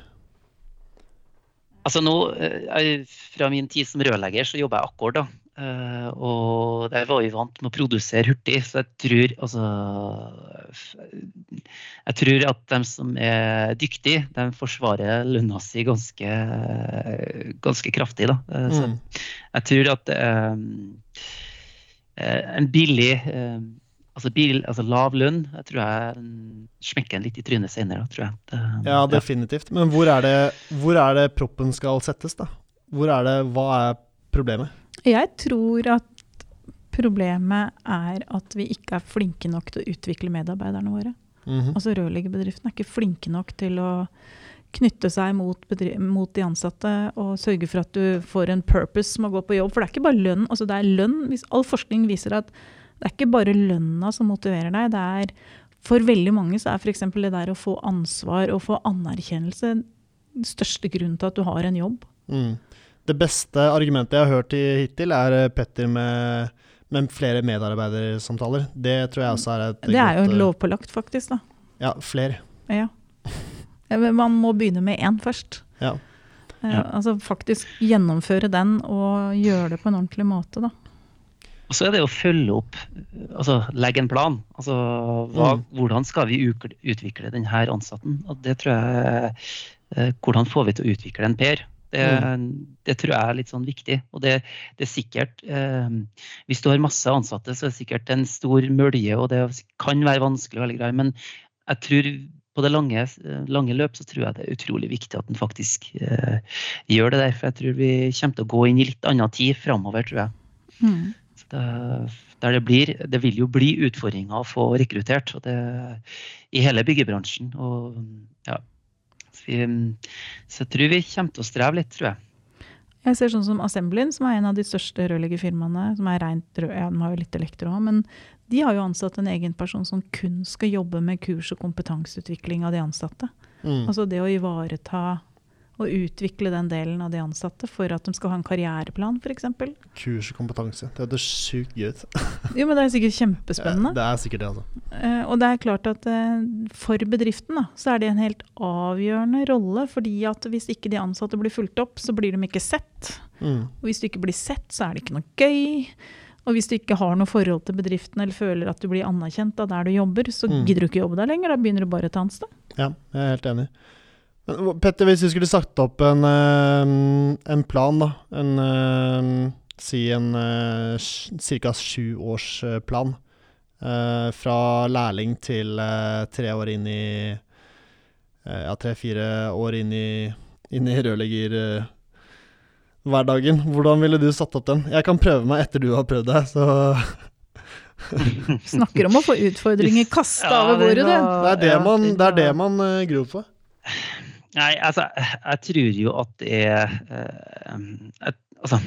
Altså nå, eh, Fra min tid som rørlegger så jobber jeg akkord. da. Eh, og der var vi vant med å produsere hurtig, så jeg tror altså Jeg tror at de som er dyktige, de forsvarer lønna si ganske, ganske kraftig. da. Eh, Så Mm. jeg tror at eh, en billig altså, bil, altså lav lønn jeg tror jeg smekker en litt i trynet senere. tror jeg. Det- Ja, definitivt. Men hvor er, det, hvor er det proppen skal settes, da? Hvor er det, Hva er problemet? Jeg tror at problemet er at vi ikke er flinke nok til å utvikle medarbeiderne våre. Mhm. Altså Rørleggerbedriftene er ikke flinke nok til å knytte seg mot, mot de ansatte og sørge for at du får en purpose med å gå på jobb. For det er ikke bare lønn. altså det er lønn. Hvis all forskning viser at det er ikke bare lønna som motiverer deg. det er For veldig mange så er f.eks. det der å få ansvar og få anerkjennelse den største grunnen til at du har en jobb. Mm. Det beste argumentet jeg har hørt i hittil, er eh, Petter med, med flere medarbeidersamtaler. Det tror jeg også er et Det er godt, jo lovpålagt, faktisk. da. Ja, flere. Ja. Men Man må begynne med én først. Ja. Eh, Ja. Altså faktisk gjennomføre den og gjøre det på en ordentlig måte, da. Og så er det å følge opp, altså legge en plan. Altså hva, Mm. hvordan skal vi utvikle denne ansatten? Og det tror jeg eh, Hvordan får vi til å utvikle en Per? Det, det tror jeg er litt sånn viktig. Og det, det er sikkert eh, Hvis du har masse ansatte, så er det sikkert en stor mølje, og det kan være vanskelig, og greier, men jeg tror på det lange, lange løp så tror jeg det er utrolig viktig at en faktisk eh, gjør det der. For jeg tror vi kommer til å gå inn i litt annen tid framover, tror jeg. Mm. Så det, der det, blir, det vil jo bli utfordringer å få rekruttert det, i hele byggebransjen. Og. Så, jeg tror vi kommer til å streve litt, tror jeg. Jeg ser sånn som Assemblin, som er en av de største rørleggerfirmaene. som er rent rød, ja, De har jo litt elektro òg, men de har jo ansatt en egen person som kun skal jobbe med kurs og kompetanseutvikling av de ansatte. Mm. Altså det å ivareta og utvikle den delen av de ansatte for at de skal ha en karriereplan, f.eks. Kurs og kompetanse. Det høres sjukt gøy ut. Jo, men det er sikkert kjempespennende. Det er sikkert det, altså. Eh, og det er klart at eh, for bedriften da, så er det en helt avgjørende rolle. fordi at hvis ikke de ansatte blir fulgt opp, så blir de ikke sett. Mm. Og hvis du ikke blir sett, så er det ikke noe gøy. Og hvis du ikke har noe forhold til bedriften eller føler at du blir anerkjent av der du jobber, så Mm. gidder du ikke jobbe der lenger. Da begynner du bare et annet sted. Ja, jeg er helt enig. Men, Petter, hvis vi skulle sagt opp en, eh, en plan, da. En eh, Si en uh, ca. sjuårsplan. Uh, fra lærling til eh, tre år inn i eh, Ja, tre-fire år inn i, inn i rørleggerhverdagen. Hvordan ville du satt opp den? Jeg kan prøve meg etter du har prøvd deg, så Snakker om å få utfordringer kasta Ja, over bordet, du. Det er det man, det er det man eh, gror for. Nei, altså, jeg tror jo at det er eh, Altså,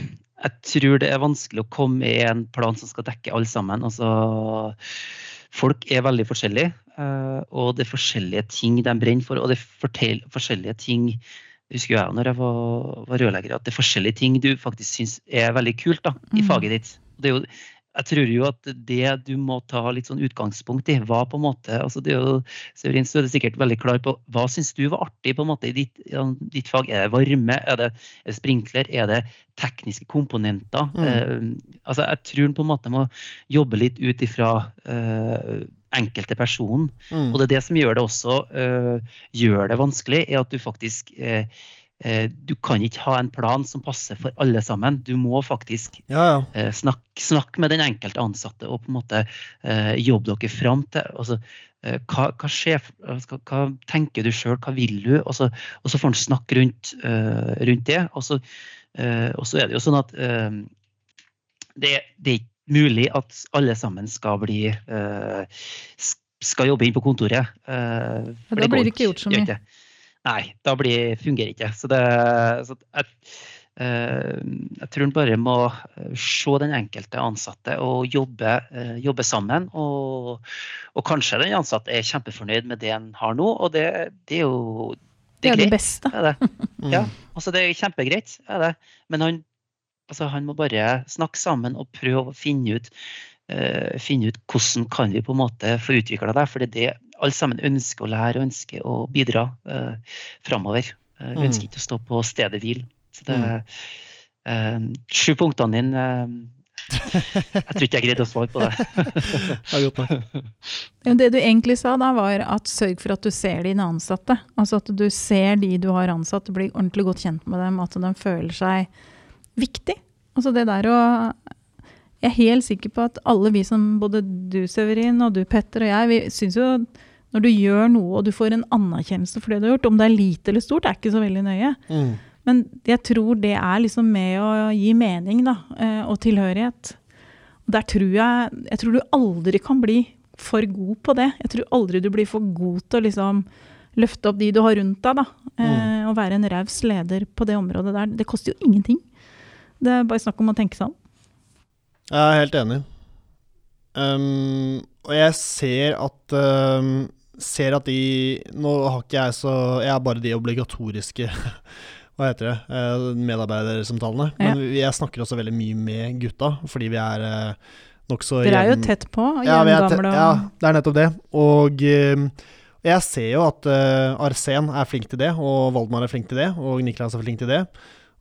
jeg tror det er vanskelig å komme i en plan som skal dekke alle sammen. Altså, folk er veldig forskjellige, eh, og det er forskjellige ting de brenner for. Og det er forskjellige ting husker jeg når jeg var, var rørlegger, at det er forskjellige ting du faktisk syns er veldig kult da, i Mm. faget ditt. Det er jo, jeg tror jo at det du må ta litt sånn utgangspunkt i, var på en måte altså det er jo, Severin, så er du sikkert veldig klar på hva syns du var artig på en måte i ditt, ja, ditt fag. Er det varme, er det, er det sprinkler, er det tekniske komponenter? Mm. Eh, altså Jeg tror på en måte må jobbe litt ut ifra eh, enkelte personen. Mm. Og det er det som gjør det også eh, gjør det vanskelig, er at du faktisk øh, Du kan ikke ha en plan som passer for alle sammen. Du må faktisk Ja, ja. øh, snakke snakk med den enkelte ansatte og på en måte øh, jobbe dere fram til altså, hva, hva, skjer, hva, hva tenker du sjøl, hva vil du? Og så, og så får han snakke rundt, rundt det. Og så, og så er det jo sånn at det, det er ikke mulig at alle sammen skal bli skal jobbe inn på kontoret. da blir det ikke gjort så mye. Nei, da blir, fungerer ikke. Så det så jeg, øh, jeg tror en bare må øh, se den enkelte ansatte og jobbe, øh, jobbe sammen. Og, og kanskje den ansatte er kjempefornøyd med det en har nå, og det, det er jo Det er det beste. Er det. Ja, altså det er kjempegreit, det. Men han, altså han må bare snakke sammen og prøve å finne ut, uh, finne ut hvordan kan vi på en måte få utvikla det. For det er det alle sammen ønsker å lære og ønsker å bidra uh, framover. Uh, Mm. ønsker ikke å stå på stedet hvil. Så det eh, Sju punktene dine eh, Jeg tror ikke jeg greide å svare på det. Er. Det du egentlig sa da, var at sørg for at du ser dine ansatte. Altså at du ser de du har ansatt, blir ordentlig godt kjent med dem, at de føler seg viktig. Altså det der å Jeg er helt sikker på at alle vi som, både du Severin og du Petter og jeg, vi syns jo når du gjør noe og du får en anerkjennelse for det du har gjort, om det er lite eller stort, er ikke så veldig nøye. Mm. Men jeg tror det er liksom med å gi mening da, eh, og tilhørighet. Og Der tror jeg, jeg tror du aldri kan bli for god på det. Jeg tror aldri du blir for god til å liksom løfte opp de du har rundt deg, da. Mm. Eh, og være en raus leder på det området der. Det koster jo ingenting. Det er bare snakk om å tenke seg om. Jeg er helt enig. Um, og jeg ser at um, Ser at de Nå har ikke jeg så Jeg har bare de obligatoriske Hva heter det? Uh, medarbeidersamtalene. Ja. Men vi- jeg snakker også veldig mye med gutta, fordi vi er uh, nokså Dere er jo tett på, ja, jevngamle og ja, det er nettopp det. Og eh, jeg ser jo at Arsen er flink til det, og Valdemar er flink til det, og Niklas er flink til det.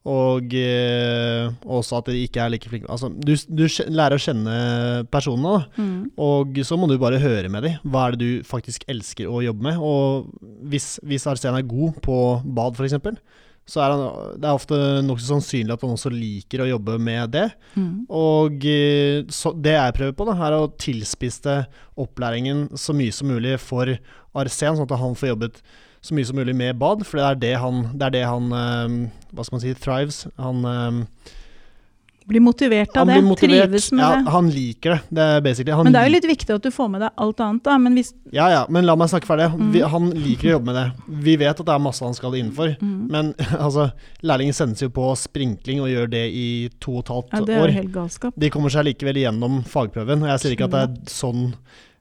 Og eh, også at de ikke er like flinke Altså, du, du lærer å kjenne personene, da. mm. Og så må du bare høre med dem. Hva er det du faktisk elsker å jobbe med? Og hvis, hvis Arsen er god på bad, f.eks., så er han, det er ofte nokså sannsynlig at han også liker å jobbe med det. Mm. Og eh, så det jeg prøver på, da, er å tilspisse opplæringen så mye som mulig for Arsen, sånn at han får jobbet så mye som mulig med bad. For det er det han, det er det han eh, Hva skal man si thrives. Han, eh, Blir motivert av det, motivert. trives med ja, det. Han liker det. Det er basically han Men det er jo litt viktig at du får med deg alt annet, da. Men hvis Ja ja, men la meg snakke ferdig. Mm. Vi, han liker å jobbe med det. Vi vet at det er masse han skal innenfor. mm. Men altså, lærlingen sendes jo på sprinkling og gjør det i to og et halvt Ja, det er år. helt galskap. De kommer seg likevel gjennom fagprøven. Og jeg sier ikke at det er sånn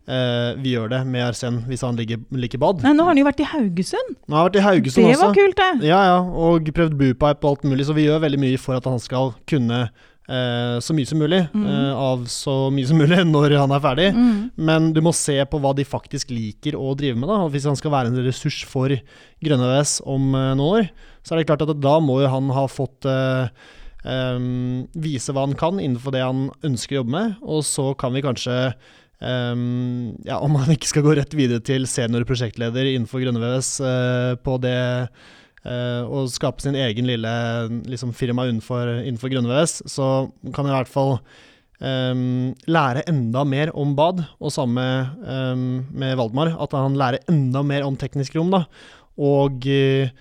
eh, vi gjør det med Arsen hvis han ligger, liker bad. Nei, nå har han jo vært i Haugesund. Nå har han vært i Haugesund Det også. var kult, det. Ja, ja, og prøvd boopipe og alt mulig, så vi gjør veldig mye for at han skal kunne uh, så mye som mulig Mm. uh, av så mye som mulig når han er ferdig. Mm. Men du må se på hva de faktisk liker å drive med. da, Hvis han skal være en ressurs for Grønne VS om noen år, så er det klart at da må jo han ha fått em, vise hva han kan innenfor det han ønsker å jobbe med. Og så kan vi kanskje em, ja, Om han ikke skal gå rett videre til seniorprosjektleder innenfor Grønne VVS uh, på det uh, å skape sin egen lille liksom, firma innenfor, innenfor Grønne VVS, så kan jeg i hvert fall um, lære enda mer om bad, og samme um, med Valdemar, at han lærer enda mer om teknisk rom. da, og eh,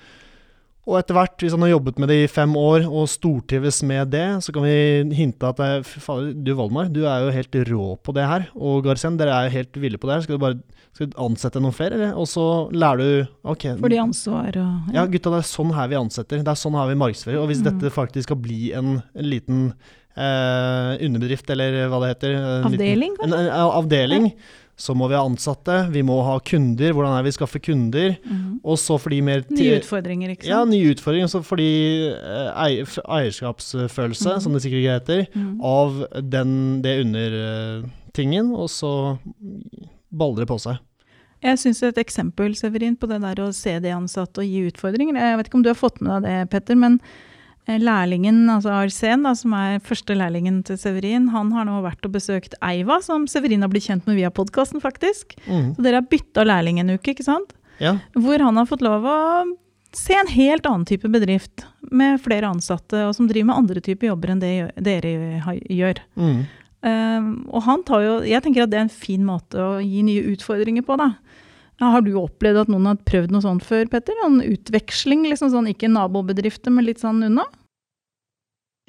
og etter hvert, hvis han har jobbet med det i fem år og stortrives med det, så kan vi hinte at eh, fy fader, du Valmar, du er jo helt rå på det her. Og Garsen, dere er jo helt ville på det her. Skal du bare skal du ansette noen flere, eller? Og så lærer du Ok. Fordi ansvar og Ja, gutta, det er sånn her vi ansetter. Det er sånn her vi markedsfører. Og hvis Mm. dette faktisk skal bli en, en liten eh, underbedrift, eller hva det heter liten- Avdeling, En, en, en avdeling. Så må vi ha ansatte, vi må ha kunder. Hvordan er det vi skaffer kunder? Mhm. Og så for de mer Nye utfordringer, ikke sant? ja, nye utfordringer. Så fordi eh, eierskapsfølelse, Mhm. som det sikkert ikke heter, Mhm. av den, det undertingen, og så baller det på seg. Jeg syns et eksempel, Severin, på det der å se de ansatte og gi utfordringer Jeg vet ikke om du har fått med deg det, Petter, men eh, lærlingen, altså Arsen, da, som er første lærlingen til Severin, han har nå vært og besøkt Eiva, som Severin har blitt kjent med via podkasten, faktisk. Mm. Så dere har bytta lærling en uke, ikke sant? Ja. Hvor han har fått lov å se en helt annen type bedrift, med flere ansatte, og som driver med andre typer jobber enn det dere gjør. Mm. Um, og han tar jo Jeg tenker at det er en fin måte å gi nye utfordringer på, da. Har du opplevd at noen har prøvd noe sånt før, Petter? En utveksling, liksom sånn, ikke nabobedrifter, men litt sånn unna?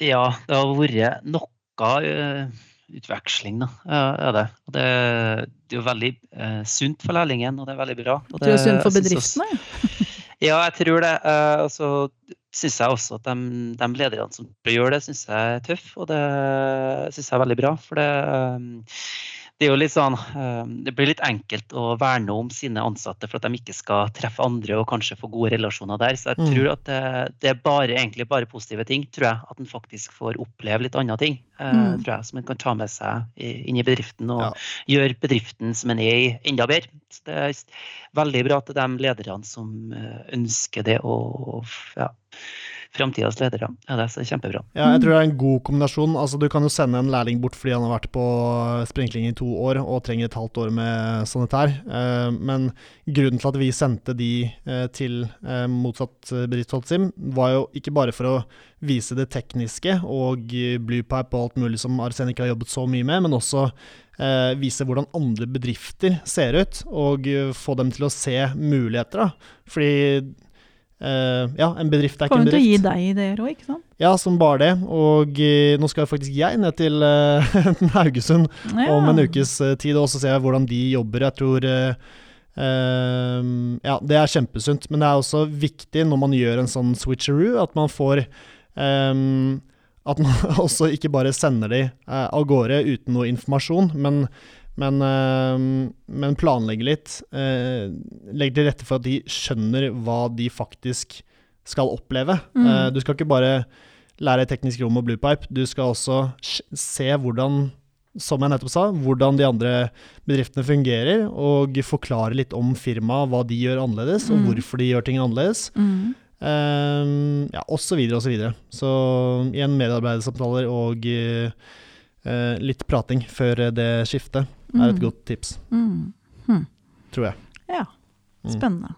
Ja, det har vært noe eh, utveksling, da. Ja, det. Det, det er jo veldig eh, sunt for lærlingen, og det er veldig bra. Og Det er sunt for også- bedriftene. Ja, jeg tror det. Eh, og så syns jeg også at de, de lederne som gjør det, syns jeg er tøff, og det syns jeg er veldig bra. For det, det er sånn eh, Det blir litt enkelt å verne om sine ansatte for at de ikke skal treffe andre og kanskje få gode relasjoner der. Så jeg Mm. tror at det, det er bare, egentlig bare positive ting, tror jeg. At en faktisk får oppleve litt andre ting, eh, Mm. tror jeg, som en kan ta med seg inn i bedriften. og Ja. gjøre bedriften som en er i, enda bedre. Så det er veldig bra til de lederne som eh, ønsker det, og ja, framtidas ledere. Ja, det er kjempebra. Ja, jeg tror det er en god kombinasjon. Altså, du kan jo sende en lærling bort fordi han har vært på sprinkling i to år og trenger et halvt år med sanitær. Eh, men grunnen til at vi sendte de eh, til eh, motsatt bedrift, Holtzim, var jo ikke bare for å vise det tekniske og bluepipe og alt mulig som Arsenik har jobbet så mye med, men også vise hvordan andre bedrifter ser ut, og få dem til å se muligheter. da. Fordi eh, ja, en bedrift er ikke en Kommer til å gi deg ideer òg, ikke sant? Ja, som bare det. Og uh, nå skal faktisk jeg ned til eh, Haugesund Ja. om en ukes tid, og så ser jeg hvordan de jobber. Jeg tror ja, det er kjempesunt, men det er også viktig når man gjør en sånn switcheroo, at man får um, At man også ikke bare sender de av gårde uten noe informasjon, men, men, ehm, men planlegge litt. eh, legger til rette for at de skjønner hva de faktisk skal oppleve. Mm. Eh, du skal ikke bare lære teknisk rom og bluepipe, du skal også se hvordan som jeg nettopp sa, hvordan de andre bedriftene fungerer, og forklare litt om firmaet, hva de gjør annerledes, og Mm. hvorfor de gjør ting annerledes. Mm. Um, ja, og så videre og så videre. Så igjen medarbeidersamtaler og eh, eh, litt prating før det skiftet er et Mm. godt tips, Mm. tror jeg. Ja, Mm. spennende.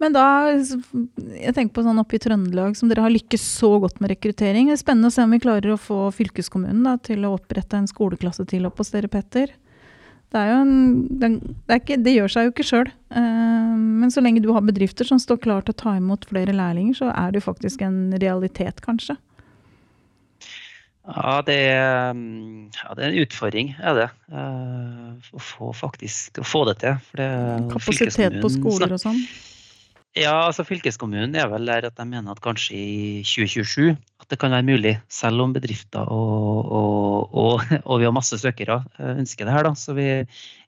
Men da, jeg tenker på sånn oppe i Trøndelag, som dere har lykkes så godt med rekruttering. Det er spennende å se om vi klarer å få fylkeskommunen da, til å opprette en skoleklasse til opp hos dere, Petter. Det, en, det, ikke, det gjør seg jo ikke sjøl. men så lenge du har bedrifter som står klar til å ta imot flere lærlinger, så er det jo faktisk en realitet, kanskje. Ja, det er, mm, ja, det er en utfordring, er det. Eh, Å få faktisk å få det til. Det, Kapasitet på skoler og sånn. Ja, altså fylkeskommunen er vel der at de mener at kanskje i 2027 at det kan være mulig, selv om bedrifter og, og, og, og vi har masse søkere eh, ønsker det her. da, så vi,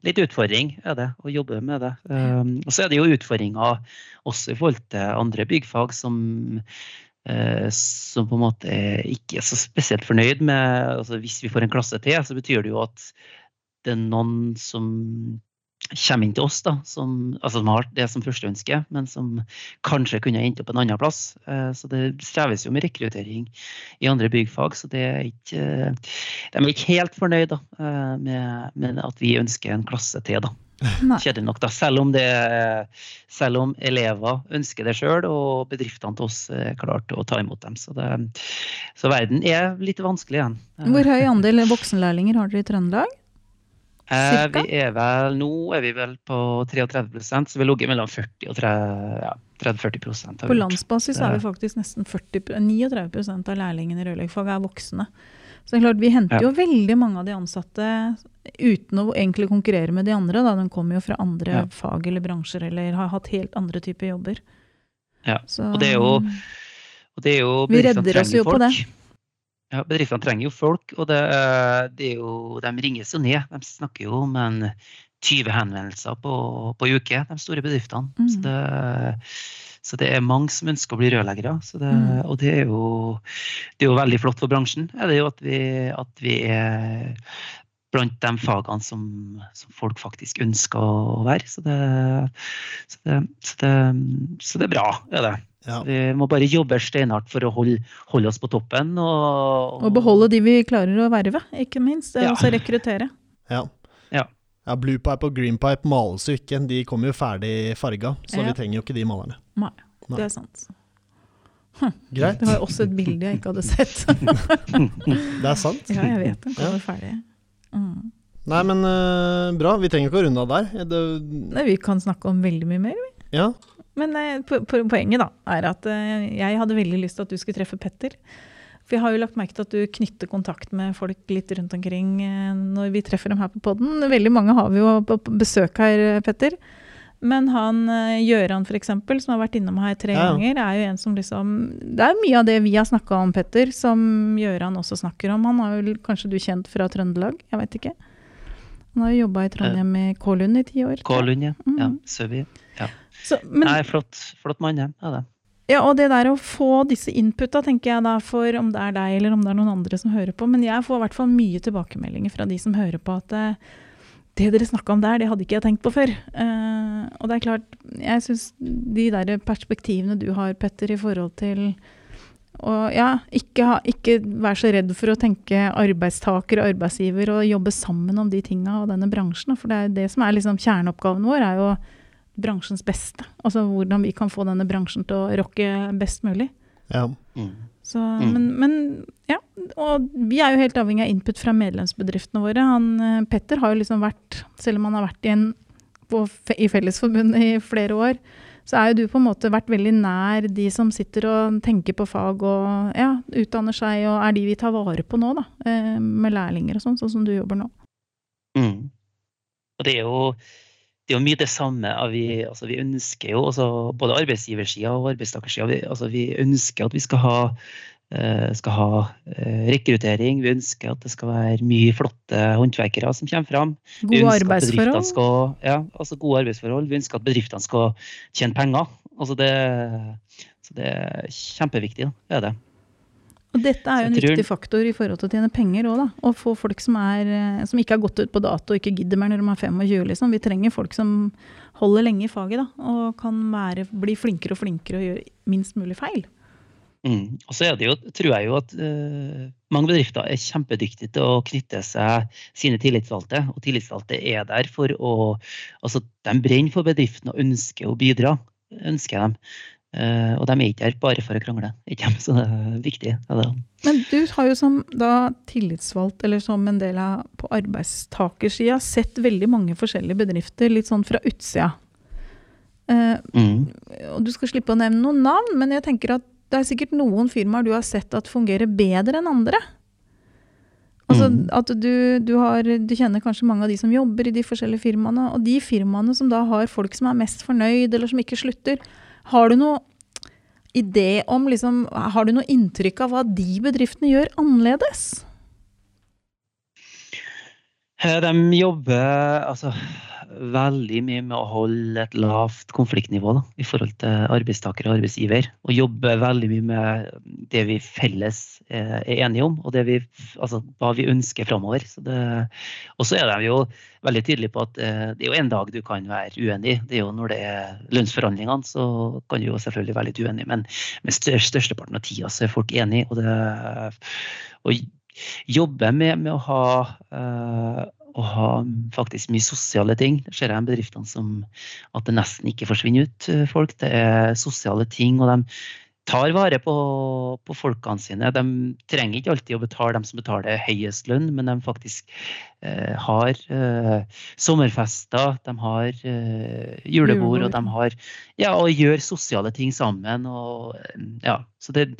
Litt utfordring er det å jobbe med det. Um, og så er det jo utfordringer også i forhold til andre byggfag som, som på en måte ikke er så spesielt fornøyd med altså Hvis vi får en klasse til, så betyr det jo at det er noen som kommer inn til oss, da, som, altså, som har det som førsteønske, men som kanskje kunne endt opp en annen plass. Eh, Så det streves jo med rekruttering i andre byggfag, så det er ikke, eh, de er ikke helt fornøyd da, eh, med, med at vi ønsker en klasse til. da. Kjedelig nok, da. Selv om, det, selv om elever ønsker det sjøl, og bedriftene til oss er klare til å ta imot dem. Så, det, så verden er litt vanskelig igjen. Hvor høy andel voksenlærlinger har dere i Trøndelag? Eh, vi er vel, nå er vi vel på 33% så vi har ligget mellom 40 og 30, ja, 30-40 har På landsbasis er vi faktisk nesten 40, 39% av lærlingene i rørleggerfaget er voksne. Så det er klart, Vi henter jo veldig mange av de ansatte uten å egentlig konkurrere med de andre. Da. De kommer jo fra andre fag eller bransjer eller har hatt helt andre typer jobber. Ja, Så, og det er jo- Og det er jo, Vi redder oss trenger folk. på det. Ja, bedriftene trenger jo folk, og det, det jo, de ringes jo ned. De snakker jo om en 20 henvendelser på, på uke, de store bedriftene. Mm. Så, det, så det er mange som ønsker å bli rørleggere. Så det, Mm. Og det er, jo, det er jo veldig flott for bransjen. Er det jo at vi, at vi er blant de fagene som, som folk faktisk ønsker å være. Så det, så det, så det, så det er bra, er det. Ja. Vi må bare jobbe steinhardt for å holde, holde oss på toppen. Og, Og beholde de vi klarer å verve, ikke minst. Er Ja. Altså rekruttere. Ja. Ja. ja Bluepipe og greenpipe males jo ikke, de kommer jo ferdig farga, så vi trenger jo ikke de malerne. Nei. Det er sant. Greit, Det var jo også et bilde jeg ikke hadde sett. det er sant. ja, jeg vet den Ja. kommer ferdig. Mm. Nei, men uh, bra. Vi trenger ikke å runde av der. Det, Nei, vi kan snakke om veldig mye mer. ja. Men uh, po po poenget da, er at uh, jeg hadde veldig lyst til at du skulle treffe Petter. For jeg har jo lagt merke til at du knytter kontakt med folk litt rundt omkring når vi treffer dem her på podden. Veldig mange har vi jo på besøk her, Petter. Men han eh, Gjøran f.eks., som har vært innom her tre Ja, ja. ganger, er jo en som liksom Det er mye av det vi har snakka om, Petter, som Gjøran også snakker om. Han har jo kanskje du kjent fra Trøndelag? Jeg vet ikke. Han har jo jobba i Trondheim i Kålund i ti år. Kålund, ja. Mm. ja. Søvi. Så, men, Nei, flott, flott mann, ja. ja det. Ja, og det der å få disse inputa, tenker jeg da, for om det er deg eller om det er noen andre som hører på. Men jeg får i hvert fall mye tilbakemeldinger fra de som hører på at eh, det dere snakka om der, det hadde ikke jeg tenkt på før. Uh, og det er klart, jeg syns de der perspektivene du har, Petter, i forhold til å ja, ikke, ha, ikke være så redd for å tenke arbeidstaker og arbeidsgiver og jobbe sammen om de tinga og denne bransjen. For det er det som er liksom kjerneoppgaven vår, er jo bransjens beste. Altså hvordan vi kan få denne bransjen til å rocke best mulig. ja. Mm. Så, Mm. men, men ja, og vi er jo helt avhengig av input fra medlemsbedriftene våre. Han, eh, Petter har jo liksom vært, selv om han har vært i, en, på, i Fellesforbundet i flere år, så er jo du på en måte vært veldig nær de som sitter og tenker på fag og ja, utdanner seg, og er de vi tar vare på nå, da. eh, Med lærlinger og sånn, sånn som du jobber nå. Mm. Og det er jo det er jo mye det samme. Vi, altså vi ønsker jo, altså både arbeidsgiversida og arbeidstakersida, vi, altså vi ønsker at vi skal ha, uh, skal ha uh, rekruttering. Vi ønsker at det skal være mye flotte håndverkere som kommer fram. Gode arbeidsforhold. Skal, ja, altså gode arbeidsforhold. Vi ønsker at bedriftene skal tjene penger. Altså det, så det er kjempeviktig. Det er det. Og dette er jo en viktig faktor i forhold til å tjene penger òg, da. Å få folk som, er, eh, som, ikke har gått ut på dato og ikke gidder mer når de er 25, liksom. Vi trenger folk som holder lenge i faget, da. Og kan være, bli flinkere og flinkere og gjøre minst mulig feil. Mm. Og så er det jo, tror jeg jo at uh, mange bedrifter er kjempedyktige til å knytte seg sine tillitsvalgte. Og tillitsvalgte er der for å Altså, de brenner for bedriften og ønsker å bidra. ønsker dem. Uh, og de er ikke her bare for å krangle. Ikke så det er viktig. Det. Men du har jo som da tillitsvalgt, eller som en del av på arbeidstakersida, sett veldig mange forskjellige bedrifter litt sånn fra utsida. Uh, mm. Og du skal slippe å nevne noen navn, men jeg tenker at det er sikkert noen firmaer du har sett at fungerer bedre enn andre. Altså mm. at du, du, har, du kjenner kanskje mange av de som jobber i de forskjellige firmaene, og de firmaene som da har folk som er mest fornøyd, eller som ikke slutter, har du noe idé om liksom, Har du noe inntrykk av hva de bedriftene gjør annerledes? Eh, de jobber altså, veldig mye med å holde et lavt konfliktnivå da, i forhold til arbeidstaker og arbeidsgiver. Og jobbe veldig mye med det vi felles eh, er enige om, og vi, altså, hva vi ønsker framover. Og så er de jo veldig tydelige på at eh, det er jo en dag du kan være uenig. Det er jo når det er lønnsforhandlingene, så kan du jo selvfølgelig være litt uenig. Men med størsteparten av tida er folk enige. Og, det, og jobbe med, med å ha uh, å ha faktisk mye sosiale ting. Det ser jeg i bedriftene som at det nesten ikke forsvinner ut eh, folk. Det er sosiale ting, og de tar vare på, på folkene sine. De trenger ikke alltid å betale dem som betaler høyest lønn, men de faktisk eh, har eh, sommerfester, de har eh, julebord, og de har ja, og gjør sosiale ting sammen. Og, ja, så det,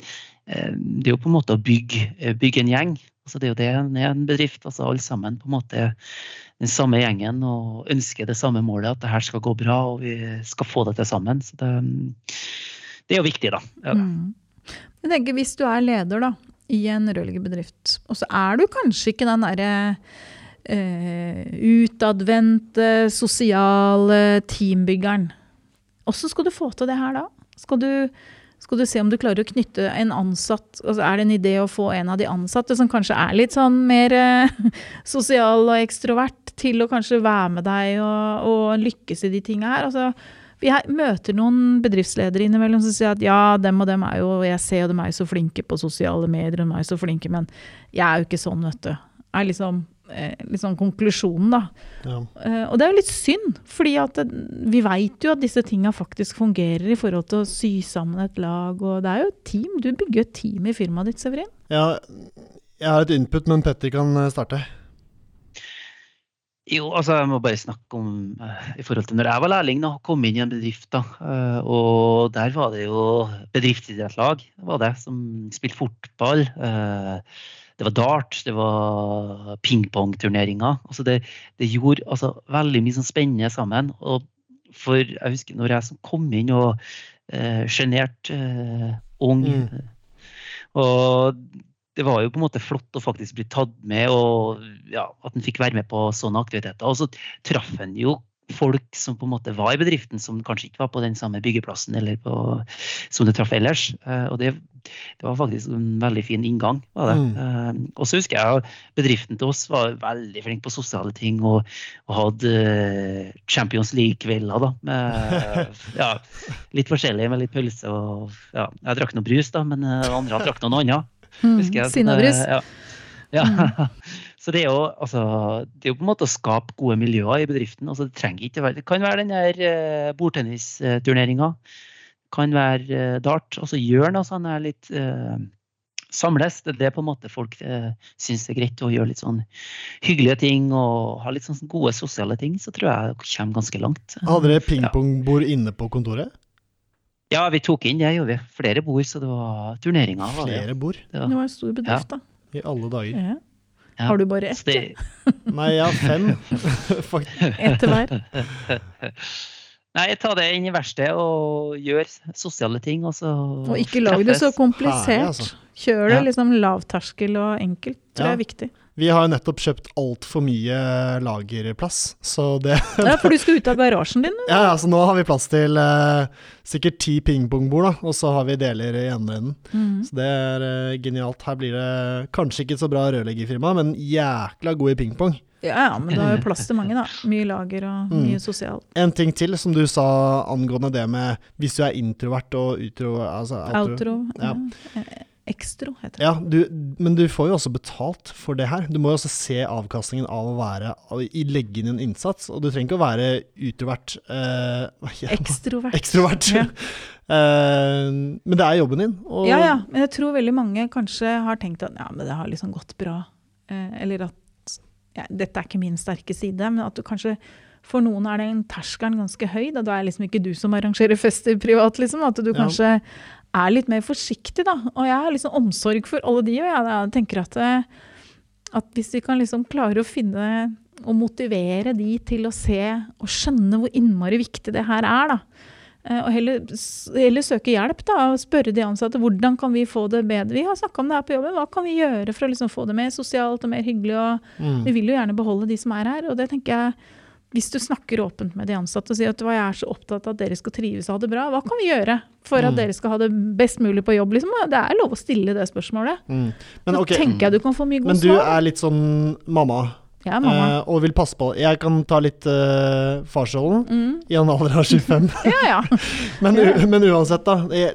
eh, det er jo på en måte å bygge, bygge en gjeng. Altså det er jo det er en bedrift. altså Alle sammen på en måte den samme gjengen og ønsker det samme målet, at det her skal gå bra og vi skal få det til sammen. Så det, det er jo viktig, da. Ja. Mm. Jeg tenker Hvis du er leder da, i en rørleggerbedrift, og så er du kanskje ikke den derre eh, utadvendte, sosiale teambyggeren. Hvordan skal du få til det her da? Skal du skal du se om du klarer å knytte en ansatt altså Er det en idé å få en av de ansatte som kanskje er litt sånn mer eh, sosial og ekstrovert, til å kanskje være med deg og, og lykkes i de tinga her? Altså, vi møter noen bedriftsledere innimellom som sier at ja, dem og dem er jo Jeg ser jo dem er jo så flinke på sosiale medier, de er jo så flinke, men jeg er jo ikke sånn, vet du. Er liksom liksom konklusjonen, da. Ja. Uh, og det er jo litt synd, fordi det, vi veit jo at disse tinga faktisk fungerer i forhold til å sy sammen et lag. Og det er jo et team. Du bygger et team i firmaet ditt, Severin. Ja, jeg har et input, men Petter kan eh, starte. Jo, altså jeg må bare snakke om uh, i forhold til når jeg var lærling da, kom inn i en bedrift. da, uh, Og der var det jo bedriftsidrettslag var det, som spilte fotball. Uh, det var dart, det var pingpongturneringer. Altså det, det, gjorde altså, veldig mye sånn spennende sammen. Og for jeg husker når jeg kom inn og sjenert eh, eh, ung mm. Og det var jo på en måte flott å faktisk bli tatt med, og ja, at en fikk være med på sånne aktiviteter. Og så traff en jo folk som på en måte var i bedriften, som kanskje ikke var på den samme byggeplassen eller på, som du traff ellers. Eh, og det, det, var faktisk en veldig fin inngang. var det. Mm. Eh, og så husker jeg at bedriften til oss var veldig flink på sosiale ting og, og hadde eh, Champions League-kvelder. da, med ja, Litt forskjellig, med litt pølse og ja, Jeg drakk noe brus, da, men andre drakk noe annet. Mm, Sinnabrus. Ja. ja. Så det er, jo, altså, det er jo på en måte å skape gode miljøer i bedriften. Altså, det, trenger ikke være, det kan være den der uh, bordtennisturneringa. kan være uh, dart. Altså gjør noe sånn her litt uh, samles. Det er det på en måte folk uh, syns er greit å gjøre litt sånn hyggelige ting og ha litt sånn gode sosiale ting. Så tror jeg det kommer ganske langt. Hadde dere pingpongbord ja. inne på kontoret? Ja, vi tok inn det, gjorde vi. Flere bord, så det var turneringer. Flere bord? Det var, det var en stor bedrift, ja. da. I alle dager. Ja. Ja, Har du bare ett? det- Nei, jeg har fem. Ett til hver? Nei, ta det inn i verkstedet og gjør sosiale ting, og så Og ikke lag det så komplisert. Altså. Kjør det liksom lavterskel og enkelt, tror jeg er viktig. Vi har nettopp kjøpt altfor mye lagerplass, så det Ja, for du skal ut av garasjen din? Ja, ja, så nå har vi plass til eh, sikkert ti pingpongbord, da, og så har vi deler i andre enden. Mm. Så det er eh, genialt. Her blir det kanskje ikke så bra rørleggerfirma, men jækla god i pingpong. Ja, ja, men du har jo plass til mange, da. Mye lager og Mm. mye sosialt. En ting til som du sa angående det med hvis du er introvert og utro... Altså outro. Outro. Ja. Ja. Ekstro, heter det. Ja, du, men du får jo også betalt for det her. Du må jo også se avkastningen av å være i legge inn en innsats. Og du trenger ikke å være utrovert. Eh, ja. Ekstrovert. Ekstrovert. Ja. Eh, men det er jobben din. Og, Ja, ja. Men jeg tror veldig mange kanskje har tenkt at ja, men det har liksom gått bra. Eh, eller at ja, dette er ikke min sterke side. Men at du kanskje for noen er den terskelen ganske høy. Da, da er liksom ikke du som arrangerer fester privat, liksom. At du Ja. Er litt mer forsiktig, da. Og jeg har liksom omsorg for alle de, og jeg, jeg tenker at, eh, at hvis vi kan liksom klare å finne og motivere de til å se og skjønne hvor innmari viktig det her er, da. Eh, Og heller, heller søke hjelp da, og spørre de ansatte hvordan kan vi få det bedre. Vi har snakka om det her på jobben. Hva kan vi gjøre for å liksom få det mer sosialt og mer hyggelig? Og Mm. vi vil jo gjerne beholde de som er her. Og det tenker jeg, hvis du snakker åpent med de ansatte og sier at jeg er så opptatt av at dere skal trives og ha det bra, hva kan vi gjøre for at Mm. dere skal ha det best mulig på jobb? Liksom? Det er lov å stille det spørsmålet. Mm. Men Så ok, tenker jeg du kan få mye men du svar. er litt sånn mamma, Ja, mamma. eh, og vil passe på Jeg kan ta litt uh, farsrollen Mm. i en alder av 25. Ja, ja. Men, men uansett, da. eh,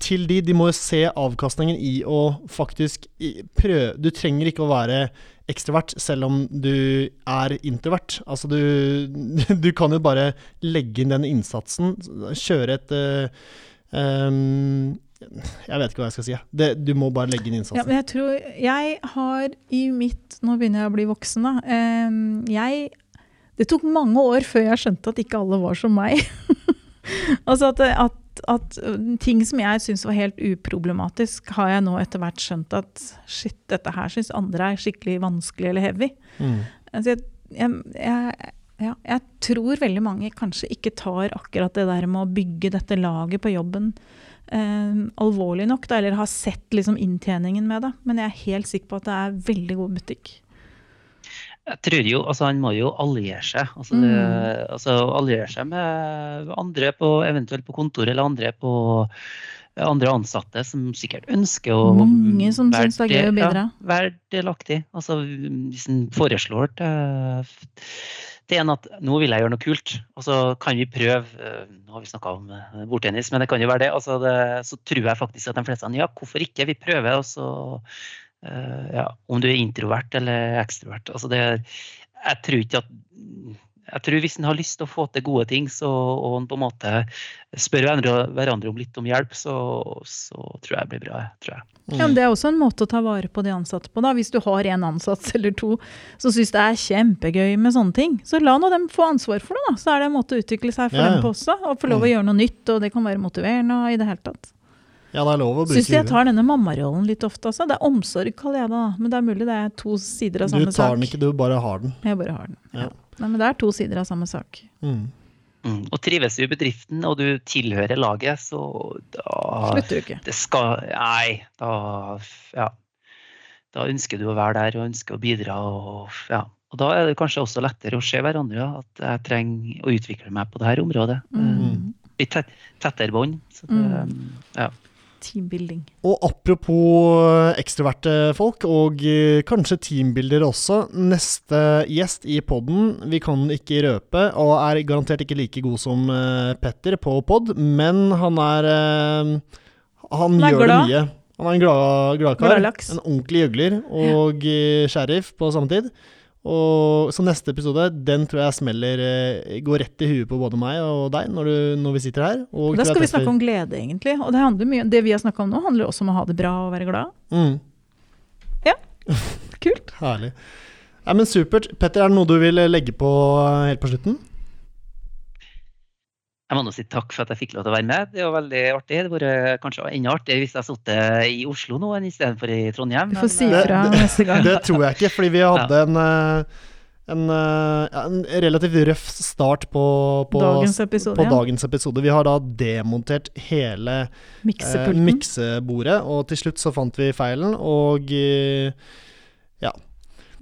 Til de, de må jo se avkastningen i å faktisk prøve Du trenger ikke å være ekstrovert selv om du er introvert. Altså du Du kan jo bare legge inn den innsatsen, kjøre et eh, ehm, Jeg vet ikke hva jeg skal si. Det, du må bare legge inn Ja, innsatsen. men jeg tror Jeg har i mitt Nå begynner jeg å bli voksen, da. Em, jeg Det tok mange år før jeg skjønte at ikke alle var som meg. altså at, at, at uh, ting som jeg syns var helt uproblematisk, har jeg nå etter hvert skjønt at shit, dette her syns andre er skikkelig vanskelig eller heavy. Mm. Altså jeg, jeg, jeg, ja, jeg tror veldig mange kanskje ikke tar akkurat det der med å bygge dette laget på jobben eh, alvorlig nok, da, eller har sett liksom inntjeningen med det. Men jeg er helt sikker på at det er veldig god butikk. Jeg tror jo, altså Han må jo alliere seg. Altså, Mm. altså Alliere seg med andre på eventuelt på kontoret, eller andre på andre ansatte som sikkert ønsker å Mange som være syns det er gøy å bidra. Ja, være delaktig. Altså, hvis en foreslår til, til en at nå vil jeg gjøre noe kult, og så kan vi prøve eh, Nå har vi snakka om eh, bordtennis, men det kan jo være det. Altså det. Så tror jeg faktisk at de fleste ja, hvorfor ikke? Vi prøver, og så eh, ja, Om du er introvert eller ekstrovert. Altså det, jeg tror ikke at jeg tror Hvis en har lyst til å få til gode ting, så, og en på en måte spør hverandre, hverandre om litt om hjelp, så, så tror jeg det blir bra. tror jeg. Mm. Ja, men Det er også en måte å ta vare på de ansatte på. da. Hvis du har en ansatt eller to som syns det er kjempegøy med sånne ting, så la nå dem få ansvar for det. da. Så er det en måte å utvikle seg for Ja, ja. dem på også. Og få lov å gjøre noe nytt, og det kan være motiverende og i det hele tatt. Ja, det er lov å bruke Syns jeg tar denne mammarollen litt ofte, altså. Det er omsorg, kaller jeg det. da. Men det er mulig det er to sider av Du samme tar den sak. ikke, du bare har den. Jeg bare har den. Ja. Ja. Nei, men det er to sider av samme sak. Mm. Mm. Og trives du i bedriften og du tilhører laget, så da Slutter du ikke. Det skal Nei, da Ja. Da ønsker du å være der og ønsker å bidra. Og, ja. og da er det kanskje også lettere å se hverandre. At jeg trenger å utvikle meg på dette området. Mm. Litt tett, tettere bånd. Så det, ja. Teambuilding. Og apropos ekstroverte folk, og eh, kanskje teambuildere også. Neste gjest i podden, vi kan ikke røpe, og er garantert ikke like god som eh, Petter på pod, men han er eh, Han er gjør det mye. Han er en glad. Gladlaks. En ordentlig gjøgler og eh, sheriff på samme tid. Og, så neste episode den tror jeg smeller eh, går rett i huet på både meg og deg når, du, når vi sitter her. Og Og da skal vi snakke om glede, egentlig. Og det, mye, det vi har snakka om nå, handler også om å ha det bra og være glad. mm. Kult. Herlig. Ja, men Supert. Petter, er det noe du vil legge på helt på slutten? Jeg må nå si takk for at jeg fikk lov til å være med. Det var veldig artig. Det hadde kanskje enda artigere hvis jeg sittet i Oslo nå enn istedenfor i Trondheim. Du får si Men, ifra neste gang. Det tror jeg ikke, fordi vi hadde en, eh, en, eh, ja, en relativt røff start på, på, Dagens episode, på ja. dagens episode. Vi har da demontert hele eh, miksebordet, og til slutt så fant vi feilen, og eh,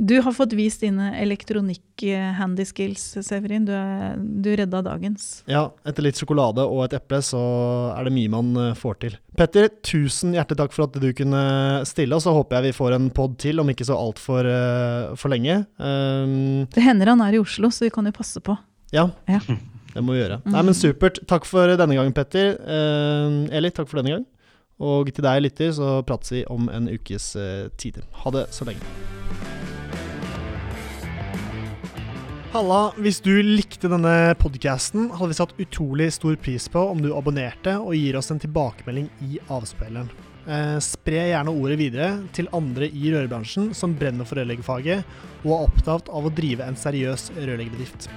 Du har fått vist dine elektronikk-handy skills, Severin. Du, er, du redda dagens. ja, etter litt sjokolade og et eple, så er det mye man eh, får til. Petter, tusen hjertelig takk for at du kunne stille, og så håper jeg vi får en pod til, om ikke så altfor uh, for lenge. Um, Det hender han er i Oslo, så vi kan jo passe på. Ja, Ja. det må vi gjøre. Nei, men Supert. Takk for denne gangen, Petter. Uh, Eli, takk for denne gang. Og til deg, lytter, så prates vi om en ukes uh, tid. Ha det så lenge. Halla, hvis du likte denne podcasten, hadde vi satt utrolig stor pris på om du abonnerte og gir oss en tilbakemelding i avspilleren. Eh, spre gjerne ordet videre til andre i rørbransjen som brenner for rørleggerfaget og er opptatt av å drive en seriøs rørleggerbedrift.